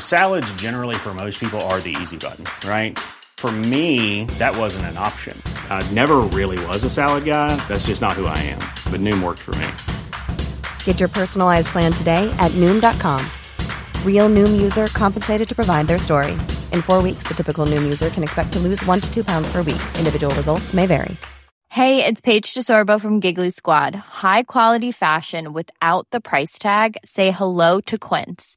Salads, generally, for most people, are the easy button, right? For me, that wasn't an option. I never really was a salad guy. That's just not who I am. But Noom worked for me. Get your personalized plan today at Noom.com. Real Noom user compensated to provide their story. In four weeks, the typical Noom user can expect to lose one to two pounds per week. Individual results may vary. Hey, it's Paige DeSorbo from Giggly Squad. High quality fashion without the price tag. Say hello to Quince.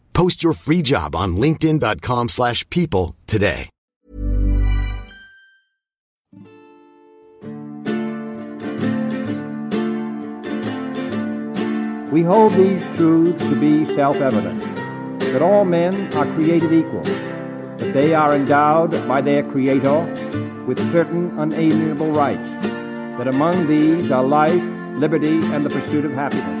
Post your free job on linkedin.com/people slash people today. We hold these truths to be self-evident, that all men are created equal, that they are endowed by their Creator with certain unalienable rights, that among these are life, liberty, and the pursuit of happiness.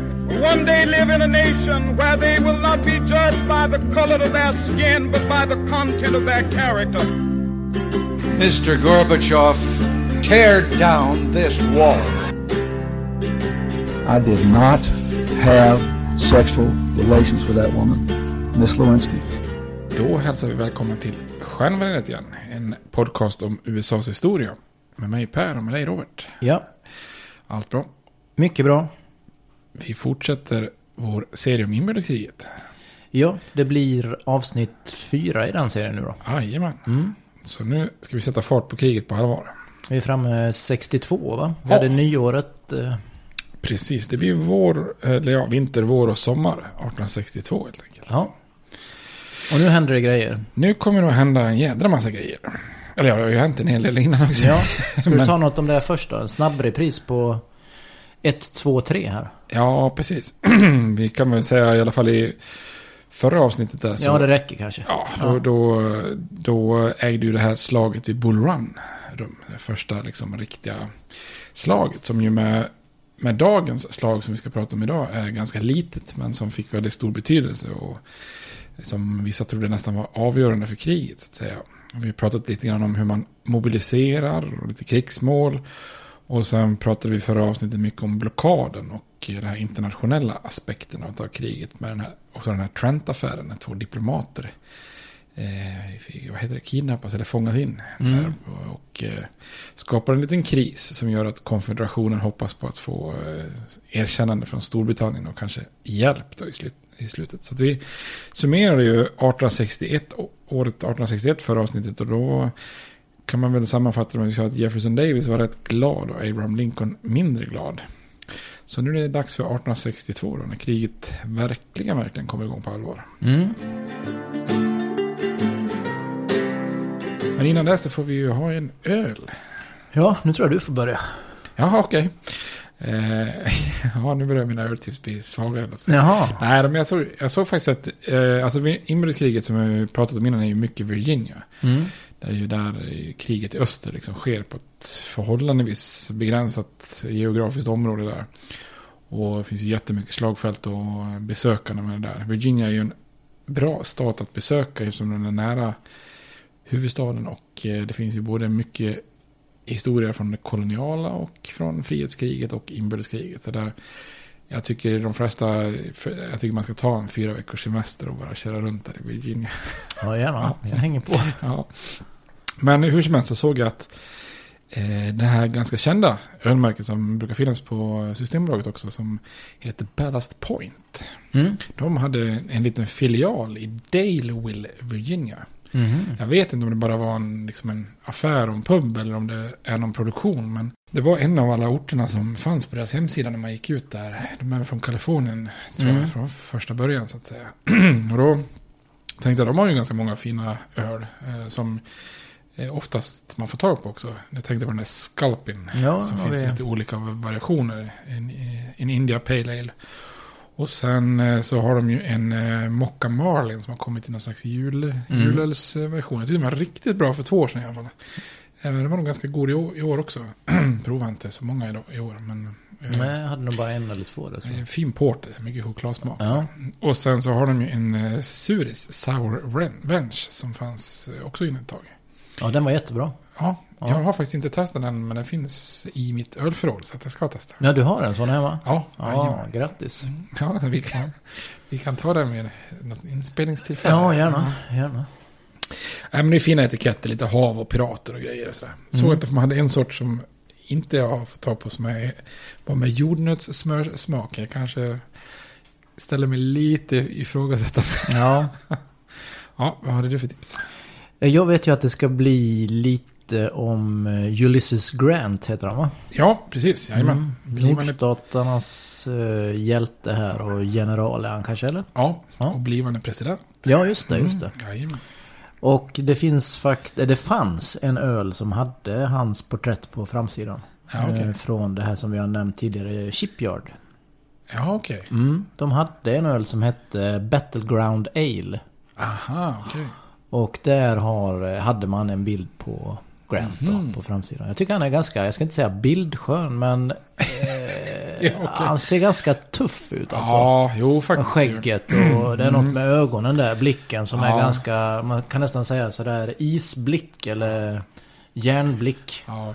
one day live in a nation where they will not be judged by the color of their skin, but by the content of their character. Mr. Gorbachev, tear down this wall. I did not have sexual relations with that woman, Miss Lewinsky. Då hälsar vi välkomna till Stjärnbaneret igen. En podcast om USAs historia. Med mig Per och med dig Robert. Ja, Allt bra. mycket bra. Vi fortsätter vår serie om inbördeskriget. Ja, det blir avsnitt fyra i den serien nu då. Jajamän. Mm. Så nu ska vi sätta fart på kriget på allvar. Vi är framme 62 va? Vi Ja. hade nyåret. Eh, Precis, det blir vår, eller ja, vinter, vår och sommar 1862 helt enkelt. ja. Och nu händer det grejer. Nu kommer det att hända en jädra massa grejer. Eller ja, det har ju hänt en hel del innan också. Ja, ska du ta något om det här först då? En snabb repris på 1, 2, 3 här. Ja, precis. vi kan väl säga i alla fall i förra avsnittet där. Så, Ja, det räcker kanske. Ja, då, då, då ägde ju det här slaget vid Bull Run. Det första liksom riktiga slaget som ju med, med dagens slag som vi ska prata om idag är ganska litet. Men som fick väldigt stor betydelse och som vissa trodde nästan var avgörande för kriget så att säga. Vi har pratat lite grann om hur man mobiliserar och lite krigsmål. Och sen pratade vi förra avsnittet mycket om blockaden och den här internationella aspekten av kriget. Med den här, också den här Trent-affären när två diplomater eh, vad heter det, kidnappas eller fångas in. Mm. Där, och eh, skapar en liten kris som gör att konfederationen hoppas på att få eh, erkännande från Storbritannien och kanske hjälp då i, slut, i slutet. Så vi summerade ju 1861, året 1861 förra avsnittet och då kan man väl sammanfatta det med att Jefferson Davis var rätt glad och Abraham Lincoln mindre glad. Så nu är det dags för 1862 då, när kriget verkligen, verkligen kommer igång på allvar. Mm. Men innan dess så får vi ju ha en öl. Ja, nu tror jag du får börja. Jaha, okej. Eh, ja, nu börjar mina öltips bli svagare. Jaha. Nej, men jag såg, jag såg faktiskt att eh, alltså, inbördeskriget som vi pratat om innan är ju mycket Virginia. Mm. Det är ju där kriget i öster liksom sker på ett förhållandevis begränsat geografiskt område där. Och det finns ju jättemycket slagfält och besökande med det där. Virginia är ju en bra stat att besöka eftersom den är nära huvudstaden. Och eh, det finns ju både mycket historia från det koloniala och från frihetskriget och inbördeskriget. Så där, jag tycker de flesta, jag tycker man ska ta en fyra veckors semester och bara köra runt där i Virginia. Ja, gärna. Jag hänger på. Ja. Men hur som helst så såg jag att eh, det här ganska kända ölmärket som brukar finnas på Systembolaget också som heter Ballast Point. Mm. De hade en liten filial i Daleville, Virginia. Mm. Jag vet inte om det bara var en, liksom en affär och en pub eller om det är någon produktion. Men det var en av alla orterna som fanns på deras hemsida när man gick ut där. De är från Kalifornien, tror jag, Mm. från första början så att säga. och då tänkte jag, de har ju ganska många fina öl eh, som oftast man får tag på också. Jag tänkte på den där Sculpin Ja, som finns i lite olika variationer. En, en India Pale Ale. Och sen eh, så har de ju en eh, Mocca Marlin som har kommit i någon slags jul, Mm. julölsversion. Jag tyckte den var riktigt bra för två år sedan i alla fall. Eh, Den var nog ganska god i år, i år också. Provar inte så många i, år. Men, Nej, jag hade nog bara en eller två där. det Så. är en fin porter, mycket chokladsmak. Ja. Och sen så har de ju en Suris Sour Revenge som fanns också inne ett tag. Ja, den var jättebra. Ja, Ja. jag har faktiskt inte testat den men den finns i mitt ölförråd så att jag ska testa. Ja, du har en sån hemma? Ja, Ja, grattis. ja vi, kan, vi kan ta den med något inspelningstillfälle. Ja, gärna. gärna. Nej, men det är fina etiketter, lite hav och pirater och grejer och sådär. Såg Mm. att de hade en sort som inte jag har fått tag på som är, med jordnötssmörsmak. Jag kanske ställer mig lite ifrågasättande. Ja. Ja, vad hade du för tips? Jag vet ju att det ska bli lite om eh, Ulysses Grant, heter han va? Ja, precis. Jajamän. Mm. Nordstaternas uh, hjälte här och general är han kanske, eller? ja, Ja. och blivande president. Ja, just det, just det. Mm, jajamän. Och det finns fakt det fanns en öl som hade hans porträtt på framsidan. Ja. Eh, Från det här som vi har nämnt tidigare, Shipyard. Ja, okej. Mm. De hade en öl som hette Battleground Ale. Aha, okej. Och där har, hade man en bild på Grant Mhm. då, på framsidan. Jag tycker han är ganska, jag ska inte säga bildskön, men eh, Ja, okej. han ser ganska tuff ut alltså. Ja, jo faktiskt. skägget och det är något med ögonen där, blicken som är Ja. ganska, man kan nästan säga sådär isblick eller järnblick. Ja.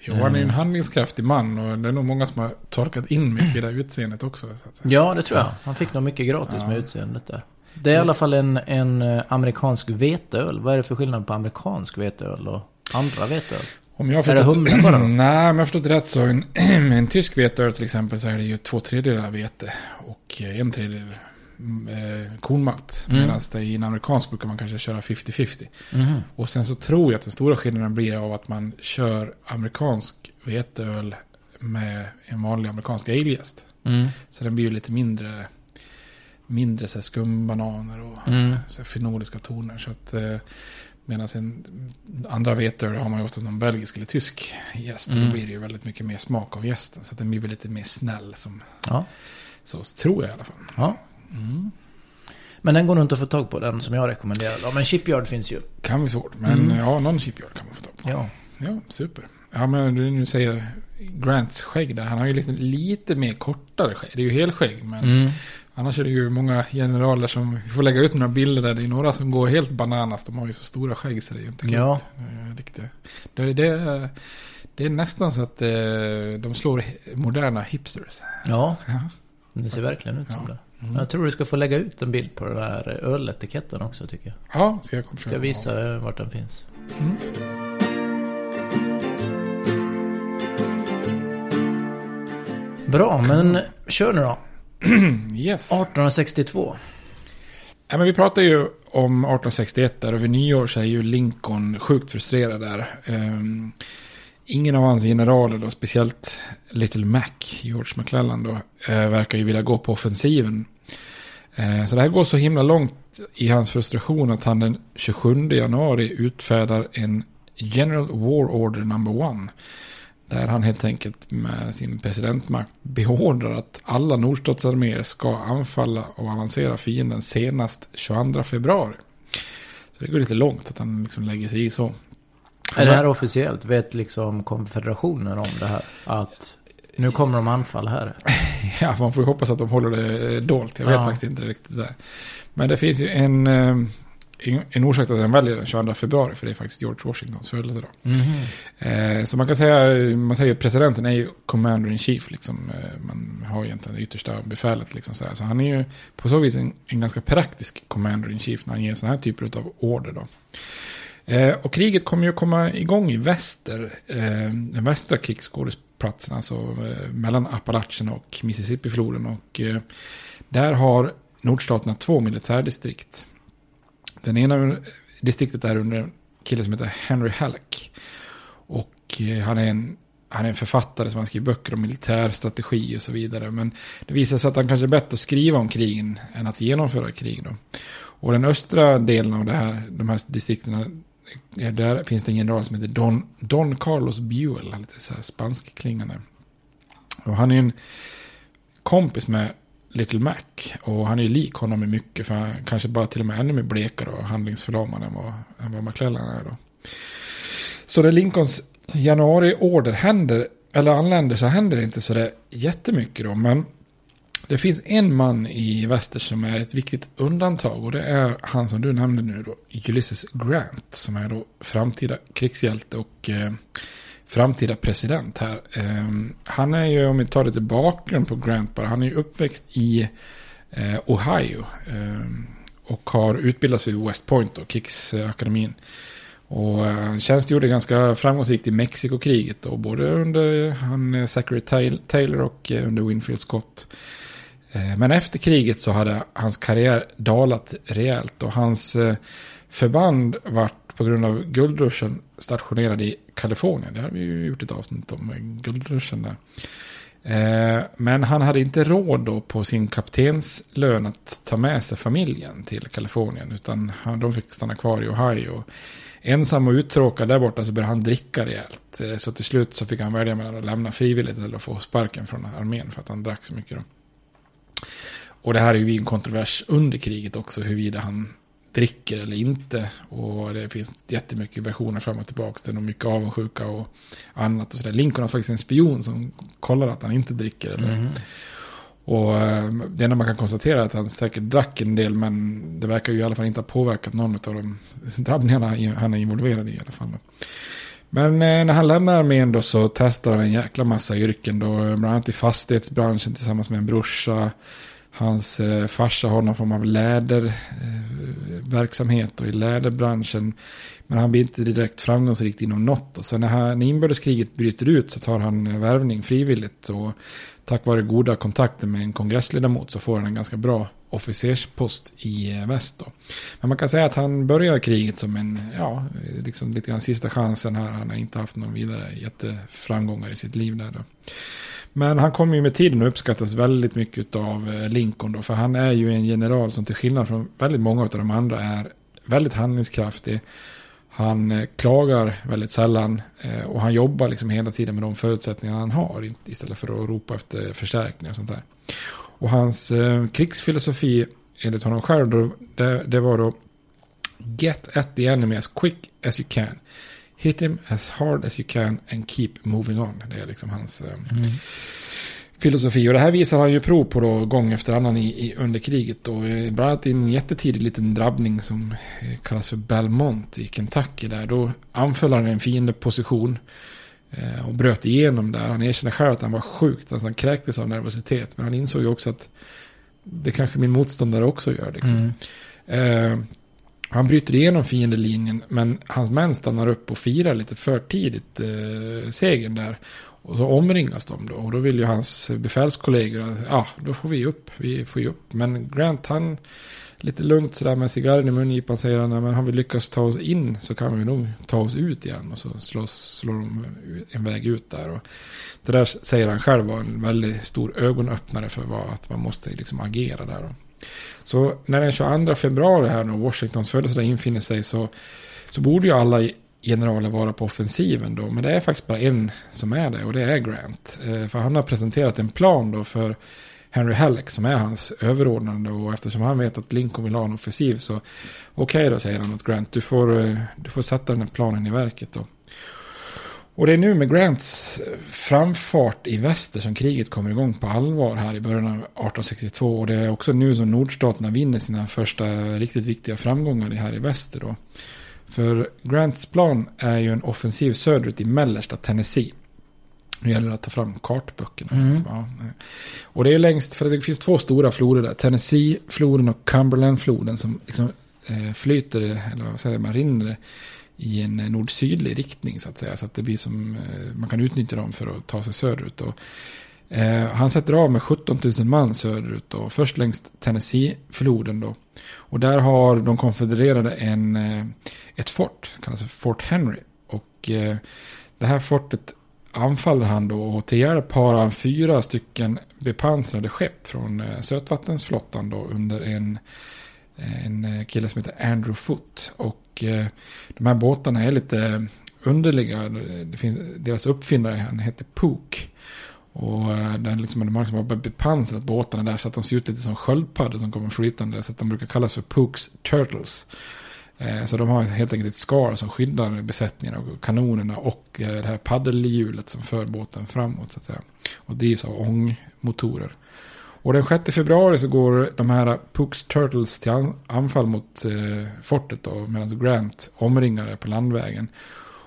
Jo, han är en handlingskraftig man och det är nog många som har torkat in mycket i det utseendet också. Ja, det tror jag. Han fick nog mycket gratis Ja. med utseendet där. Det är i alla fall en, en eh, amerikansk veteöl. Vad är det för skillnad på amerikansk veteöl och andra veteöl? Om jag har Är det förstått, humle bara? Nej, om jag förstått rätt så en, en tysk veteöl till exempel så är det ju två tredjedelar vete och en tredjedel eh, kornmalt. Mm. Medan det i en amerikansk brukar man kanske köra 50-50. Mhm. Och sen så tror jag att den stora skillnaden blir av att man kör amerikansk veteöl med en vanlig amerikansk aljäst. Mm. Så den blir ju lite mindre, mindre så här skumbananer och Mm. så här fenoliska toner. Så att, eh, medan en andra veteöl har man ju oftast någon belgisk eller tysk gäst. Mm. då blir det ju väldigt mycket mer smak av gästen. Så att den blir väl lite mer snäll. Som, Ja. så tror jag i alla fall. ja. Mm. Men den går nog inte att få tag på, den som jag rekommenderar. Ja, men Shipyard finns ju. Kan bli svårt. Men Mm. ja, någon chipyard kan man få tag på. Ja. Ja, super. Ja, men du nu säger Grants skägg där. Han har ju lite, lite mer kortare skägg. Det är ju helskägg. Men Mm. Annars är det ju många generaler som... Vi får lägga ut några bilder där. Det är några som går helt bananas. De har ju så stora skägg så det är ju inte klokt. Ja. Eh. Det, det, det är nästan så att eh, de slår moderna hipsters. Ja, Ja. det ser verkligen ut som Ja. det. Mm. Jag tror du ska få lägga ut en bild på den där öletiketten också tycker jag. Ja, ska jag Ska jag visa eh, vart den finns. Mm. Bra, men kör nu då. Yes. 1862. Ja, men vi pratar ju om 1861 där och vid nyår så är ju Lincoln sjukt frustrerad där. Um, ingen av hans generaler då, speciellt Little Mac, George McClellan då, uh, verkar ju vilja gå på offensiven. Uh, så det här går så himla långt i hans frustration att han den 27 januari utfärdar en General War Order number one. Där han helt enkelt med sin presidentmakt beordrar att alla nordstatsarméer ska anfalla och avancera fienden senast 22 februari. Så det går lite långt att han liksom lägger sig i så. Är det här officiellt? Vet liksom konfederationen om det här? Att nu kommer de anfall här? ja, man får ju hoppas att de håller det dolt. Jag vet ja. faktiskt inte riktigt det. Men det finns ju en eh, en orsak till att den väljer den 22 februari, för det är faktiskt George Washingtons födelsedag. Mm. Eh, så man kan säga, man säger presidenten är ju commander in chief, liksom. Eh, man har egentligen det yttersta befälet, liksom så, så han är ju på så vis en, en, ganska praktisk commander in chief när han ger sådana här typer av order då. Eh, och kriget kommer ju komma igång i väster, eh, den västra krigsskådesplatsen, alltså eh, mellan Appalachen och Mississippifloden. Och där har nordstaterna två militärdistrikt. Den ena distriktet är under en kille som heter Henry Halleck. Och eh, han är en, han är en författare som har skrivit böcker om militärstrategi och så vidare. Men det visar sig att han kanske är bättre att skriva om krigen än att genomföra krig. Då. Och den östra delen av det här, de här distrikten, eh, där finns det en general som heter Don, Don Carlos Buell, lite så här spanskklingande. Och han är en kompis med Little Mac. Och han är ju lik honom i mycket. För han kanske bara till och med ännu mer blekare och handlingsförlamad än vad, än vad McClellan är då. Så när Lincolns januariorder händer, eller anländer så händer det inte så det jättemycket då. Men det finns en man i väster som är ett viktigt undantag. Och det är han som du nämnde nu då, Ulysses Grant. Som är då framtida krigshjälte och eh, framtida president här. Ehm, han är ju, om vi tar lite bakgrund på Grant bara, han är ju uppväxt i eh, Ohio. Ehm, och har utbildat sig vid West Point och krigsakademin. Och han tjänstgjorde ganska framgångsrikt i Mexikokriget då, både under han, eh, Zachary Taylor och eh, under Winfield Scott. Men efter kriget så hade hans karriär dalat rejält och hans förband vart på grund av guldruschen stationerad i Kalifornien. Det har vi ju gjort ett avsnitt om, guldruschen där. Eh, men han hade inte råd då på sin kaptenslön att ta med sig familjen till Kalifornien. Utan de fick stanna kvar i Ohio. Ensam och uttråkad där borta så började han dricka rejält. Eh, så till slut så fick han välja mellan att lämna frivilligt eller att få sparken från armén för att han drack så mycket. Då. Och det här är ju en kontrovers under kriget också, huruvida han dricker eller inte. Och det finns jättemycket versioner fram och tillbaka. Det är nog mycket avundsjuka och annat. Och så där. Lincoln har faktiskt en spion som kollar att han inte dricker. Eller. Mm. Och eh, det enda man kan konstatera är att han säkert drack en del. Men det verkar ju i alla fall inte ha påverkat någon av de drabbningarna han är involverad i i alla fall. Men eh, när han lämnar armén då så testar han en jäkla massa yrken då. Bland annat i fastighetsbranschen tillsammans med en brorsa. Hans eh, farsa har någon form av läderverksamhet eh, och i läderbranschen. Men han blir inte direkt framgångsrik inom något. Och så när, han, när inbördeskriget bryter ut så tar han eh, värvning frivilligt. Och tack vare goda kontakter med en kongressledamot så får han en ganska bra officerspost i eh, väst. Då. Men man kan säga att han börjar kriget som en, ja, liksom lite grann sista chansen här. Han har inte haft någon vidare jätteframgångar i sitt liv där. Då. Men han kommer ju med tiden att uppskattas väldigt mycket av eh, Lincoln då. För han är ju en general som till skillnad från väldigt många av de andra är väldigt handlingskraftig. Han eh, klagar väldigt sällan eh, och han jobbar liksom hela tiden med de förutsättningar han har istället för att ropa efter förstärkningar och sånt där. Och hans krigsfilosofi enligt honom själv det, det var då Get at the enemy as quick as you can. Hit him as hard as you can and keep moving on. Det är liksom hans eh, mm. filosofi. Och det här visar han ju prov på då gång efter annan i, i, under kriget. Och eh, bland annat i en jättetidig liten drabbning som eh, kallas för Belmont i Kentucky. Där då anföll han en fiendeposition. Och bröt igenom där. Han erkände själv att han var sjukt. Alltså han kräktes av nervositet. Men han insåg ju också att det kanske min motståndare också gör. Liksom. Mm. Eh, han bryter igenom fiendelinjen men hans män stannar upp och firar lite för tidigt eh, segern där. Och så omringas de då. Och då vill ju hans befälskollegor, ja då får vi upp, vi får ju upp. Men Grant han lite lugnt sådär med cigarren i mungipan säger han, men har vi lyckats ta oss in så kan vi nog ta oss ut igen. Och så slås, slår de en väg ut där. Och det där säger han själv var en väldigt stor ögonöppnare för vad, att man måste liksom agera där. Då. Så när den 22 februari här då, Washingtons födelsedag infinner sig så, så borde ju alla generaler vara på offensiven då. Men det är faktiskt bara en som är det och det är Grant. Eh, för han har presenterat en plan då för Henry Halleck som är hans överordnade och eftersom han vet att Lincoln vill ha en offensiv så okej okay då säger han åt Grant du får, eh, du får sätta den här planen i verket då. Och det är nu med Grants framfart i väster som kriget kommer igång på allvar här i början av 1862. Och det är också nu som nordstaterna vinner sina första riktigt viktiga framgångar här i väster då. För Grants plan är ju en offensiv söderut i mellersta Tennessee. Nu gäller det att ta fram kartböckerna. Mm. Ja. Och det är längst, för det finns två stora floder där. Tennessee-floden och Cumberland-floden som liksom, eh, flyter, eller vad säger man, rinner i en nord-sydlig riktning så att säga. Så att det blir som, eh, man kan utnyttja dem för att ta sig söderut. Och, eh, han sätter av med 17 000 man söderut och först längs Tennessee-floden då. Och där har de konfedererade en, eh, ett fort, kallas Fort Henry. Och eh, det här fortet anfaller han då och till hjälp har han fyra stycken bepansrade skepp från eh, sötvattensflottan då under en, en eh, kille som heter Andrew Foot. Och eh, de här båtarna är lite underliga. Det finns, deras uppfinnare han heter Pook. Och eh, den liksom, de har liksom bepansrat båtarna där så att de ser ut lite som sköldpaddor som kommer flytande. Så att de brukar kallas för Pooks Turtles. Så de har helt enkelt ett skar som skyddar besättningen och kanonerna och det här paddelhjulet som för båten framåt så att säga. Och drivs av ångmotorer. Och den 6 februari så går de här Pooks Turtles till anfall mot eh, fortet då medan Grant omringar det på landvägen.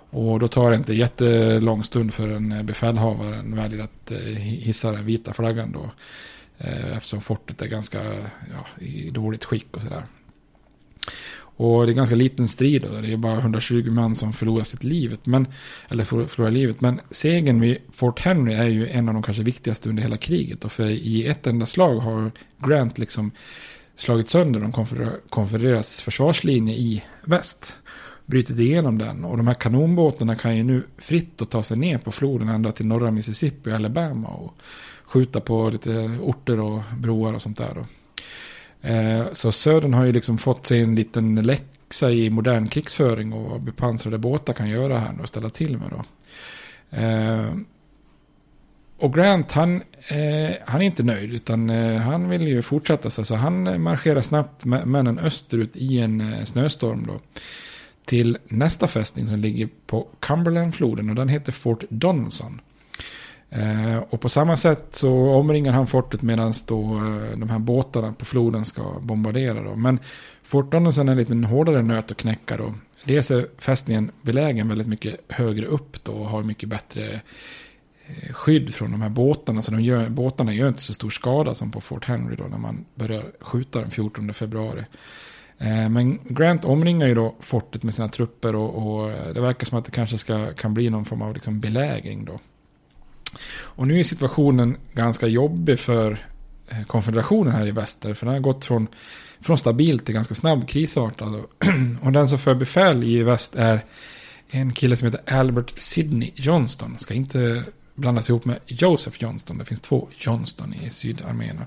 Och då tar det inte jättelång stund förrän eh, befälhavaren väljer att eh, hissa den vita flaggan då. Eh, eftersom fortet är ganska ja, i dåligt skick och sådär. Och det är ganska liten strid. och Det är bara 120 man som förlorar sitt liv. Men, eller förlorar livet. Men segern vid Fort Henry är ju en av de kanske viktigaste under hela kriget. Och för i ett enda slag har Grant liksom slagit sönder de konfedererades försvarslinje i väst. Brutit igenom den. Och de här kanonbåtarna kan ju nu fritt ta sig ner på floden ända till norra Mississippi och Alabama. Och skjuta på lite orter och broar och sånt där. Då. Eh, så Södern har ju liksom fått sig en liten läxa i modern krigsföring och vad bepansrade båtar kan göra här och ställa till med då. Eh, och Grant han, eh, han är inte nöjd utan han vill ju fortsätta så, han marscherar snabbt männen österut i en snöstorm då. Till nästa fästning som ligger på Cumberlandfloden och den heter Fort Donelson. Eh, och på samma sätt så omringar han fortet medan då eh, de här båtarna på floden ska bombardera. Då. Men Fort är en lite hårdare nöt att knäcka då. Dels är fästningen belägen väldigt mycket högre upp då och har mycket bättre eh, skydd från de här båtarna. Så de gör, båtarna gör inte så stor skada som på Fort Henry då när man börjar skjuta den 14 februari. Eh, men Grant omringar ju då fortet med sina trupper och, och eh, det verkar som att det kanske ska, kan bli någon form av liksom belägring då. Och nu är situationen ganska jobbig för eh, konfederationen här i väster. För den har gått från, från stabil till ganska snabb krisartad. Och den som för befäl i väst är en kille som heter Albert Sidney Johnston. Ska inte blandas ihop med Joseph Johnston. Det finns två Johnston i sydarméerna.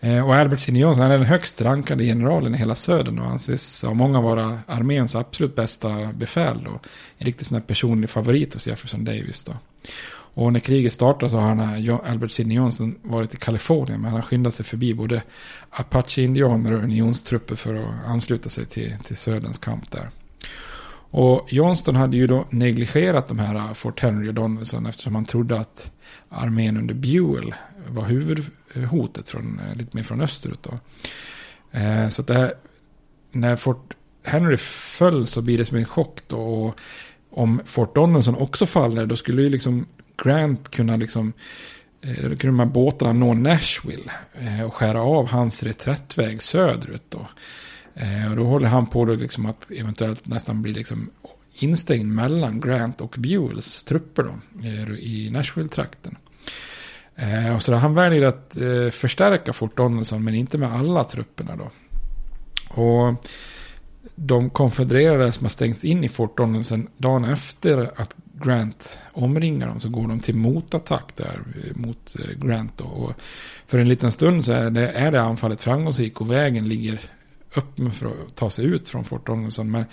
Eh, och Albert Sidney Johnston är den högst rankade generalen i hela södern och anses av många vara arméns absolut bästa befäl. Då. En riktigt sån här personlig favorit hos Jefferson Davis. Då. Och när kriget startade så har han, Albert Sidney Johnson varit i Kalifornien. Men han har skyndat sig förbi både Apache-indianer och unionstrupper för att ansluta sig till, till Söderns kamp där. Och Johnston hade ju då negligerat de här äh, Fort Henry och Donelson eftersom han trodde att armén under Buell var huvudhotet från, äh, lite mer från österut. Då. Eh, så att det här, när Fort Henry föll så blir det som en chock då. Och om Fort Donelson också faller då skulle ju liksom Grant kunna liksom eh, kunde de här båtarna nå Nashville eh, och skära av hans reträttväg söderut. Då. Eh, och då håller han på då liksom att eventuellt nästan bli liksom instängd mellan Grant och Buells trupper då, i Nashville-trakten. Och så han väljer att förstärka Fort Donelson men inte med alla trupperna då. Och de konfedererade som har stängts in i Fort Donelson dagen efter att Grant omringar dem så går de till motattack där mot eh, Grant. Då. Och för en liten stund så är det, är det anfallet framgångsrikt och vägen ligger öppen för att ta sig ut från Fort Donelson. Men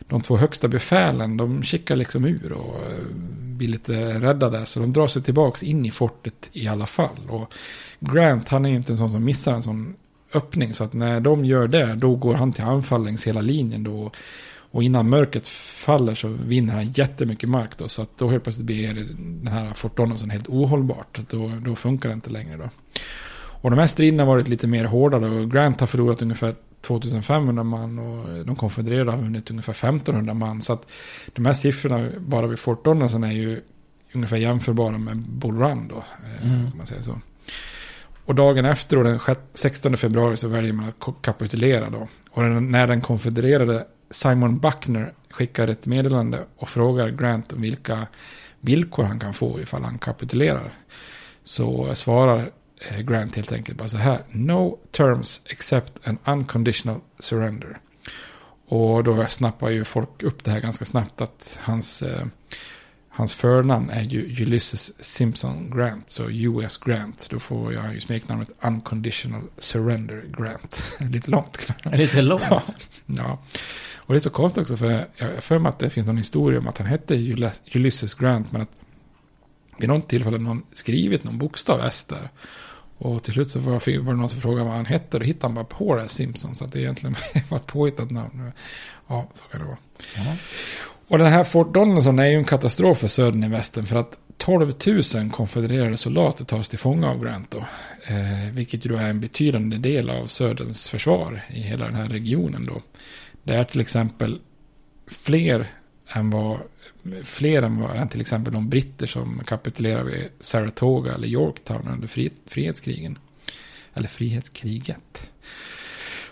de två högsta befälen de kickar liksom ur och eh, blir lite rädda där. Så de drar sig tillbaka in i fortet i alla fall. Och Grant han är ju inte en sån som missar en sån öppning. Så att när de gör det då går han till anfall längs hela linjen. Då, och innan mörkret faller så vinner han jättemycket mark då. Så att då helt plötsligt blir den här Fort Donelson helt ohållbart. Då, då funkar det inte längre då. Och de här striderna har varit lite mer hårda då. Grant har förlorat ungefär 2500 man och de konfedererade har vunnit ungefär 1500 man. Så att de här siffrorna bara vid Fort Donelson är ju ungefär jämförbara med Bull Run då. Eh, mm. man säga så. Och dagen efter, då, den 16 februari, så väljer man att kapitulera då. Och när den konfedererade Simon Buckner skickar ett meddelande och frågar Grant om vilka villkor han kan få ifall han kapitulerar. Så svarar eh, Grant helt enkelt bara så här. No terms except an unconditional surrender. Och då snappar ju folk upp det här ganska snabbt att hans, eh, hans förnamn är ju Ulysses Simpson Grant. Så US Grant. Då får jag ju smeknamnet Unconditional Surrender Grant. Lite långt. Lite långt? ja. ja. Och det är så konstigt också för jag har för mig att det finns någon historia om att han hette Ulysses Grant. Men att vid något tillfälle någon skrivit någon bokstav S där. Och till slut så var det någon som frågade vad han hette. Och då hittade han bara på det Simpson. Så att det egentligen var ett påhittat namn. Ja, så kan det vara. Ja. Och den här Fort Donelson är ju en katastrof för södern i västern. För att 12 000 konfedererade soldater tas till fånga av Grant då. Eh, vilket ju då är en betydande del av söderns försvar i hela den här regionen då. Det är till exempel fler än vad fler än, vad, än till exempel de britter som kapitulerar vid Saratoga eller Yorktown under fri, frihetskrigen. Eller frihetskriget.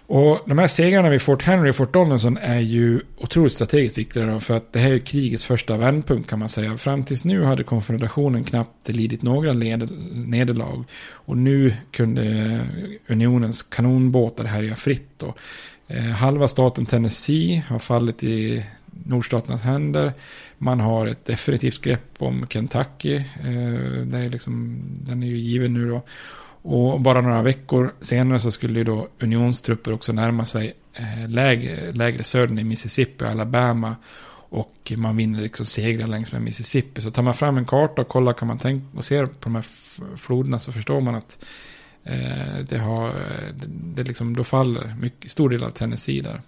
Och de här segrarna vid Fort Henry och Fort Donelson är ju otroligt strategiskt viktiga. För att det här är krigets första vändpunkt kan man säga. Fram tills nu hade konfrontationen knappt lidit några nederlag. Och nu kunde eh, unionens kanonbåtar härja fritt. Då. Eh, halva staten Tennessee har fallit i nordstaternas händer. Man har ett definitivt grepp om Kentucky. Eh, det är liksom, den är ju given nu då. Och bara några veckor senare så skulle ju då unionstrupper också närma sig eh, lägre, lägre södern i Mississippi och Alabama. Och man vinner liksom segrar längs med Mississippi. Så tar man fram en karta och kollar kan man tänka och ser på de här floderna så förstår man att Eh, det har, det, det liksom, då faller mycket, stor del av Tennessee där.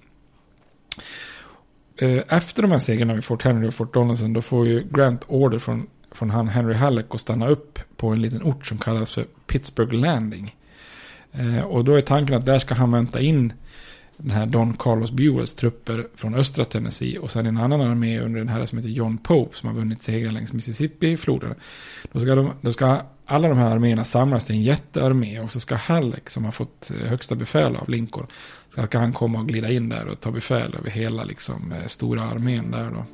Eh, efter de här segrarna vid Fort Henry och Fort Donelson då får ju Grant order från, från han Henry Halleck att stanna upp på en liten ort som kallas för Pittsburgh Landing. Eh, och då är tanken att där ska han vänta in den här Don Carlos Buells trupper från östra Tennessee och sen en annan armé under den här som heter John Pope som har vunnit segrar längs Mississippi-floden. Då ska, de, då ska alla de här arméerna samlas till en jättearmé och så ska Halleck som har fått eh, högsta befäl av Lincoln så ska han komma och glida in där och ta befäl över hela liksom, eh, stora armén där då.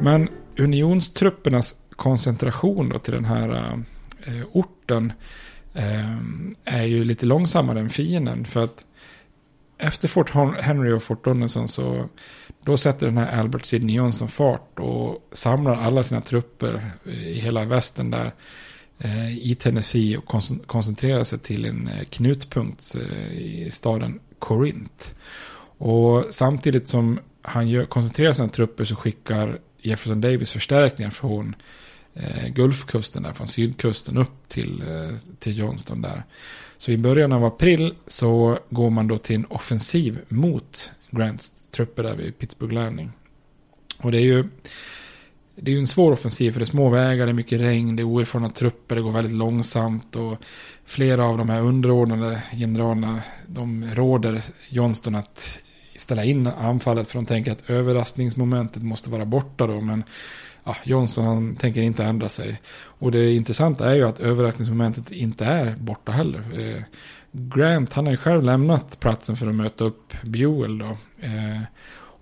Men unionstruppernas koncentration då till den här eh, orten eh, är ju lite långsammare än fienden. För att efter Fort Henry och Fort Donelson så då sätter den här Albert Sidney Johnson fart och samlar alla sina trupper eh, i hela västern där eh, i Tennessee och koncentrerar sig till en eh, knutpunkt eh, i staden Corinth. Och samtidigt som han gör, koncentrerar sina trupper så skickar Jefferson Davis förstärkningar från eh, Gulfkusten där, från sydkusten upp till, eh, till Johnston där. Så i början av april så går man då till en offensiv mot Grants trupper där vid Pittsburgh Landing. Och det är ju det är ju en svår offensiv för det är små vägar, det är mycket regn, det är oerfarna trupper, det går väldigt långsamt och flera av de här underordnade generalerna de råder Johnston att ställa in anfallet för de tänker att överraskningsmomentet måste vara borta då. Men ja, Johnson han tänker inte ändra sig. Och det intressanta är ju att överraskningsmomentet inte är borta heller. Eh, Grant han har ju själv lämnat platsen för att möta upp Buell då. Eh,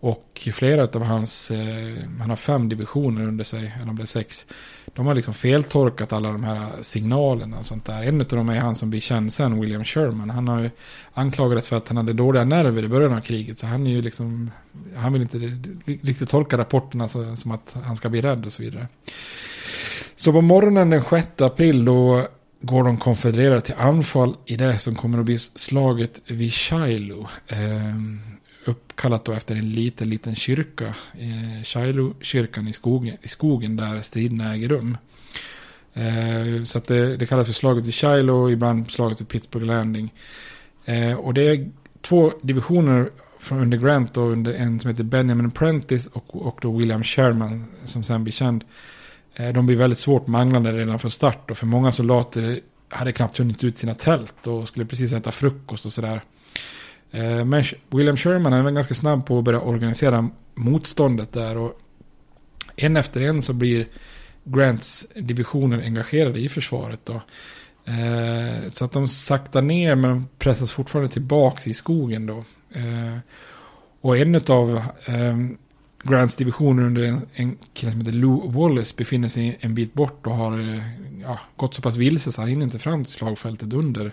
och flera av hans, eh, han har fem divisioner under sig, eller om det är sex. De har liksom feltolkat alla de här signalerna och sånt där. En av dem är han som blir känd sen, William Sherman. Han har ju anklagats för att han hade dåliga nerver i början av kriget. Så han är ju liksom, han vill inte riktigt tolka rapporterna som att han ska bli rädd och så vidare. Så på morgonen den 6 april då går de konfedererade till anfall i det som kommer att bli slaget vid Shiloh. Ehm, Uppkallat då efter en liten, liten kyrka. Eh, Shiloh-kyrkan i skogen, i skogen där striderna äger rum. Eh, så att det, det kallas för slaget vid Shiloh, ibland slaget vid Pittsburgh Landing. Eh, och det är två divisioner från under Grant och under en som heter Benjamin Prentice och, och då William Sherman som sen blir känd. Eh, de blir väldigt svårt manglande redan från start och för många soldater hade knappt hunnit ut sina tält och skulle precis äta frukost och sådär. Eh, men William Sherman är ganska snabb på att börja organisera motståndet där och en efter en så blir Grants divisioner engagerade i försvaret då. Eh, så att de saktar ner men pressas fortfarande tillbaka i skogen då. Eh, och en av ehm, Grants divisioner under en, kille som heter Lou Wallace befinner sig en bit bort och har ja, gått så pass vilse så han hinner inte fram till slagfältet under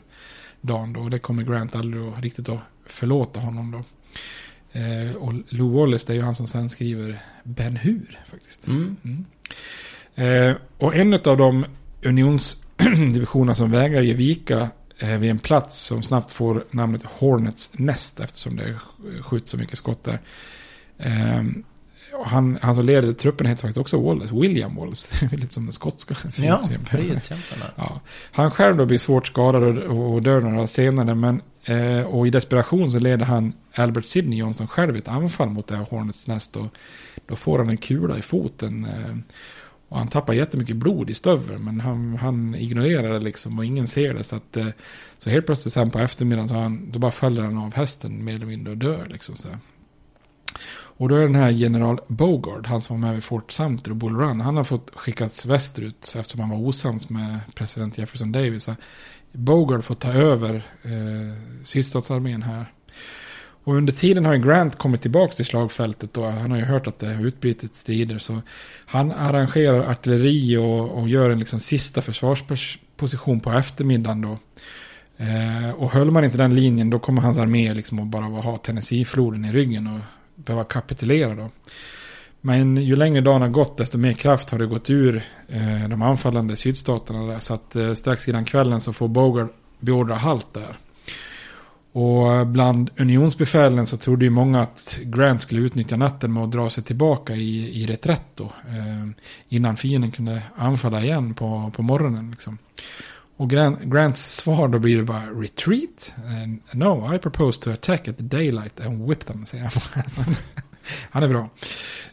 dagen. Då. Och det kommer Grant aldrig riktigt att förlåta honom då. Eh, och Lou Wallace det är ju han som sen skriver Ben Hur faktiskt. Mm. Mm. Eh, och en av de unionsdivisioner som vägrar ge vika eh, vid en plats som snabbt får namnet Hornets Nest eftersom det skjuts så mycket skott där. Eh, han, han som leder truppen heter faktiskt också Wallace, William Wallace. Lite som den skotska Ja, frihetskämparna. Ja. Han själv då blir svårt skadad och, och dör några senare. Men, eh, och i desperation så leder han Albert Sidney Johnson själv ett anfall mot det här Hornets Nest. Och då får han en kula i foten. Eh, och han tappar jättemycket blod i stöveln. Men han, han ignorerar det liksom och ingen ser det. Så, att, eh, så helt plötsligt sen på eftermiddagen så han, då bara faller han av hästen mer eller mindre och dör. Liksom, så. Och då är den här general Bogard, han som var med vid Fort Sumter och Bull Run, han har fått skickats västerut eftersom han var osams med president Jefferson Davis. Bogard får ta över eh, sydstatsarmén här. Och under tiden har Grant kommit tillbaka till slagfältet och han har ju hört att det har utbrutit strider. Så han arrangerar artilleri och, och gör en liksom sista försvarsposition på eftermiddagen då. Eh, och höll man inte den linjen då kommer hans armé liksom att bara ha Tennessee-floden i ryggen och behöva kapitulera då. Men ju längre dagen har gått desto mer kraft har det gått ur eh, de anfallande sydstaterna. Där. Så att eh, strax innan kvällen så får Bogart beordra halt där. Och eh, bland unionsbefälen så trodde ju många att Grant skulle utnyttja natten med att dra sig tillbaka i, i reträtt då. Eh, innan fienden kunde anfalla igen på, på morgonen. Liksom. Och Grant, Grants svar då blir det bara retreat. And no, I propose to attack at the daylight and whip them, säger han. han är bra.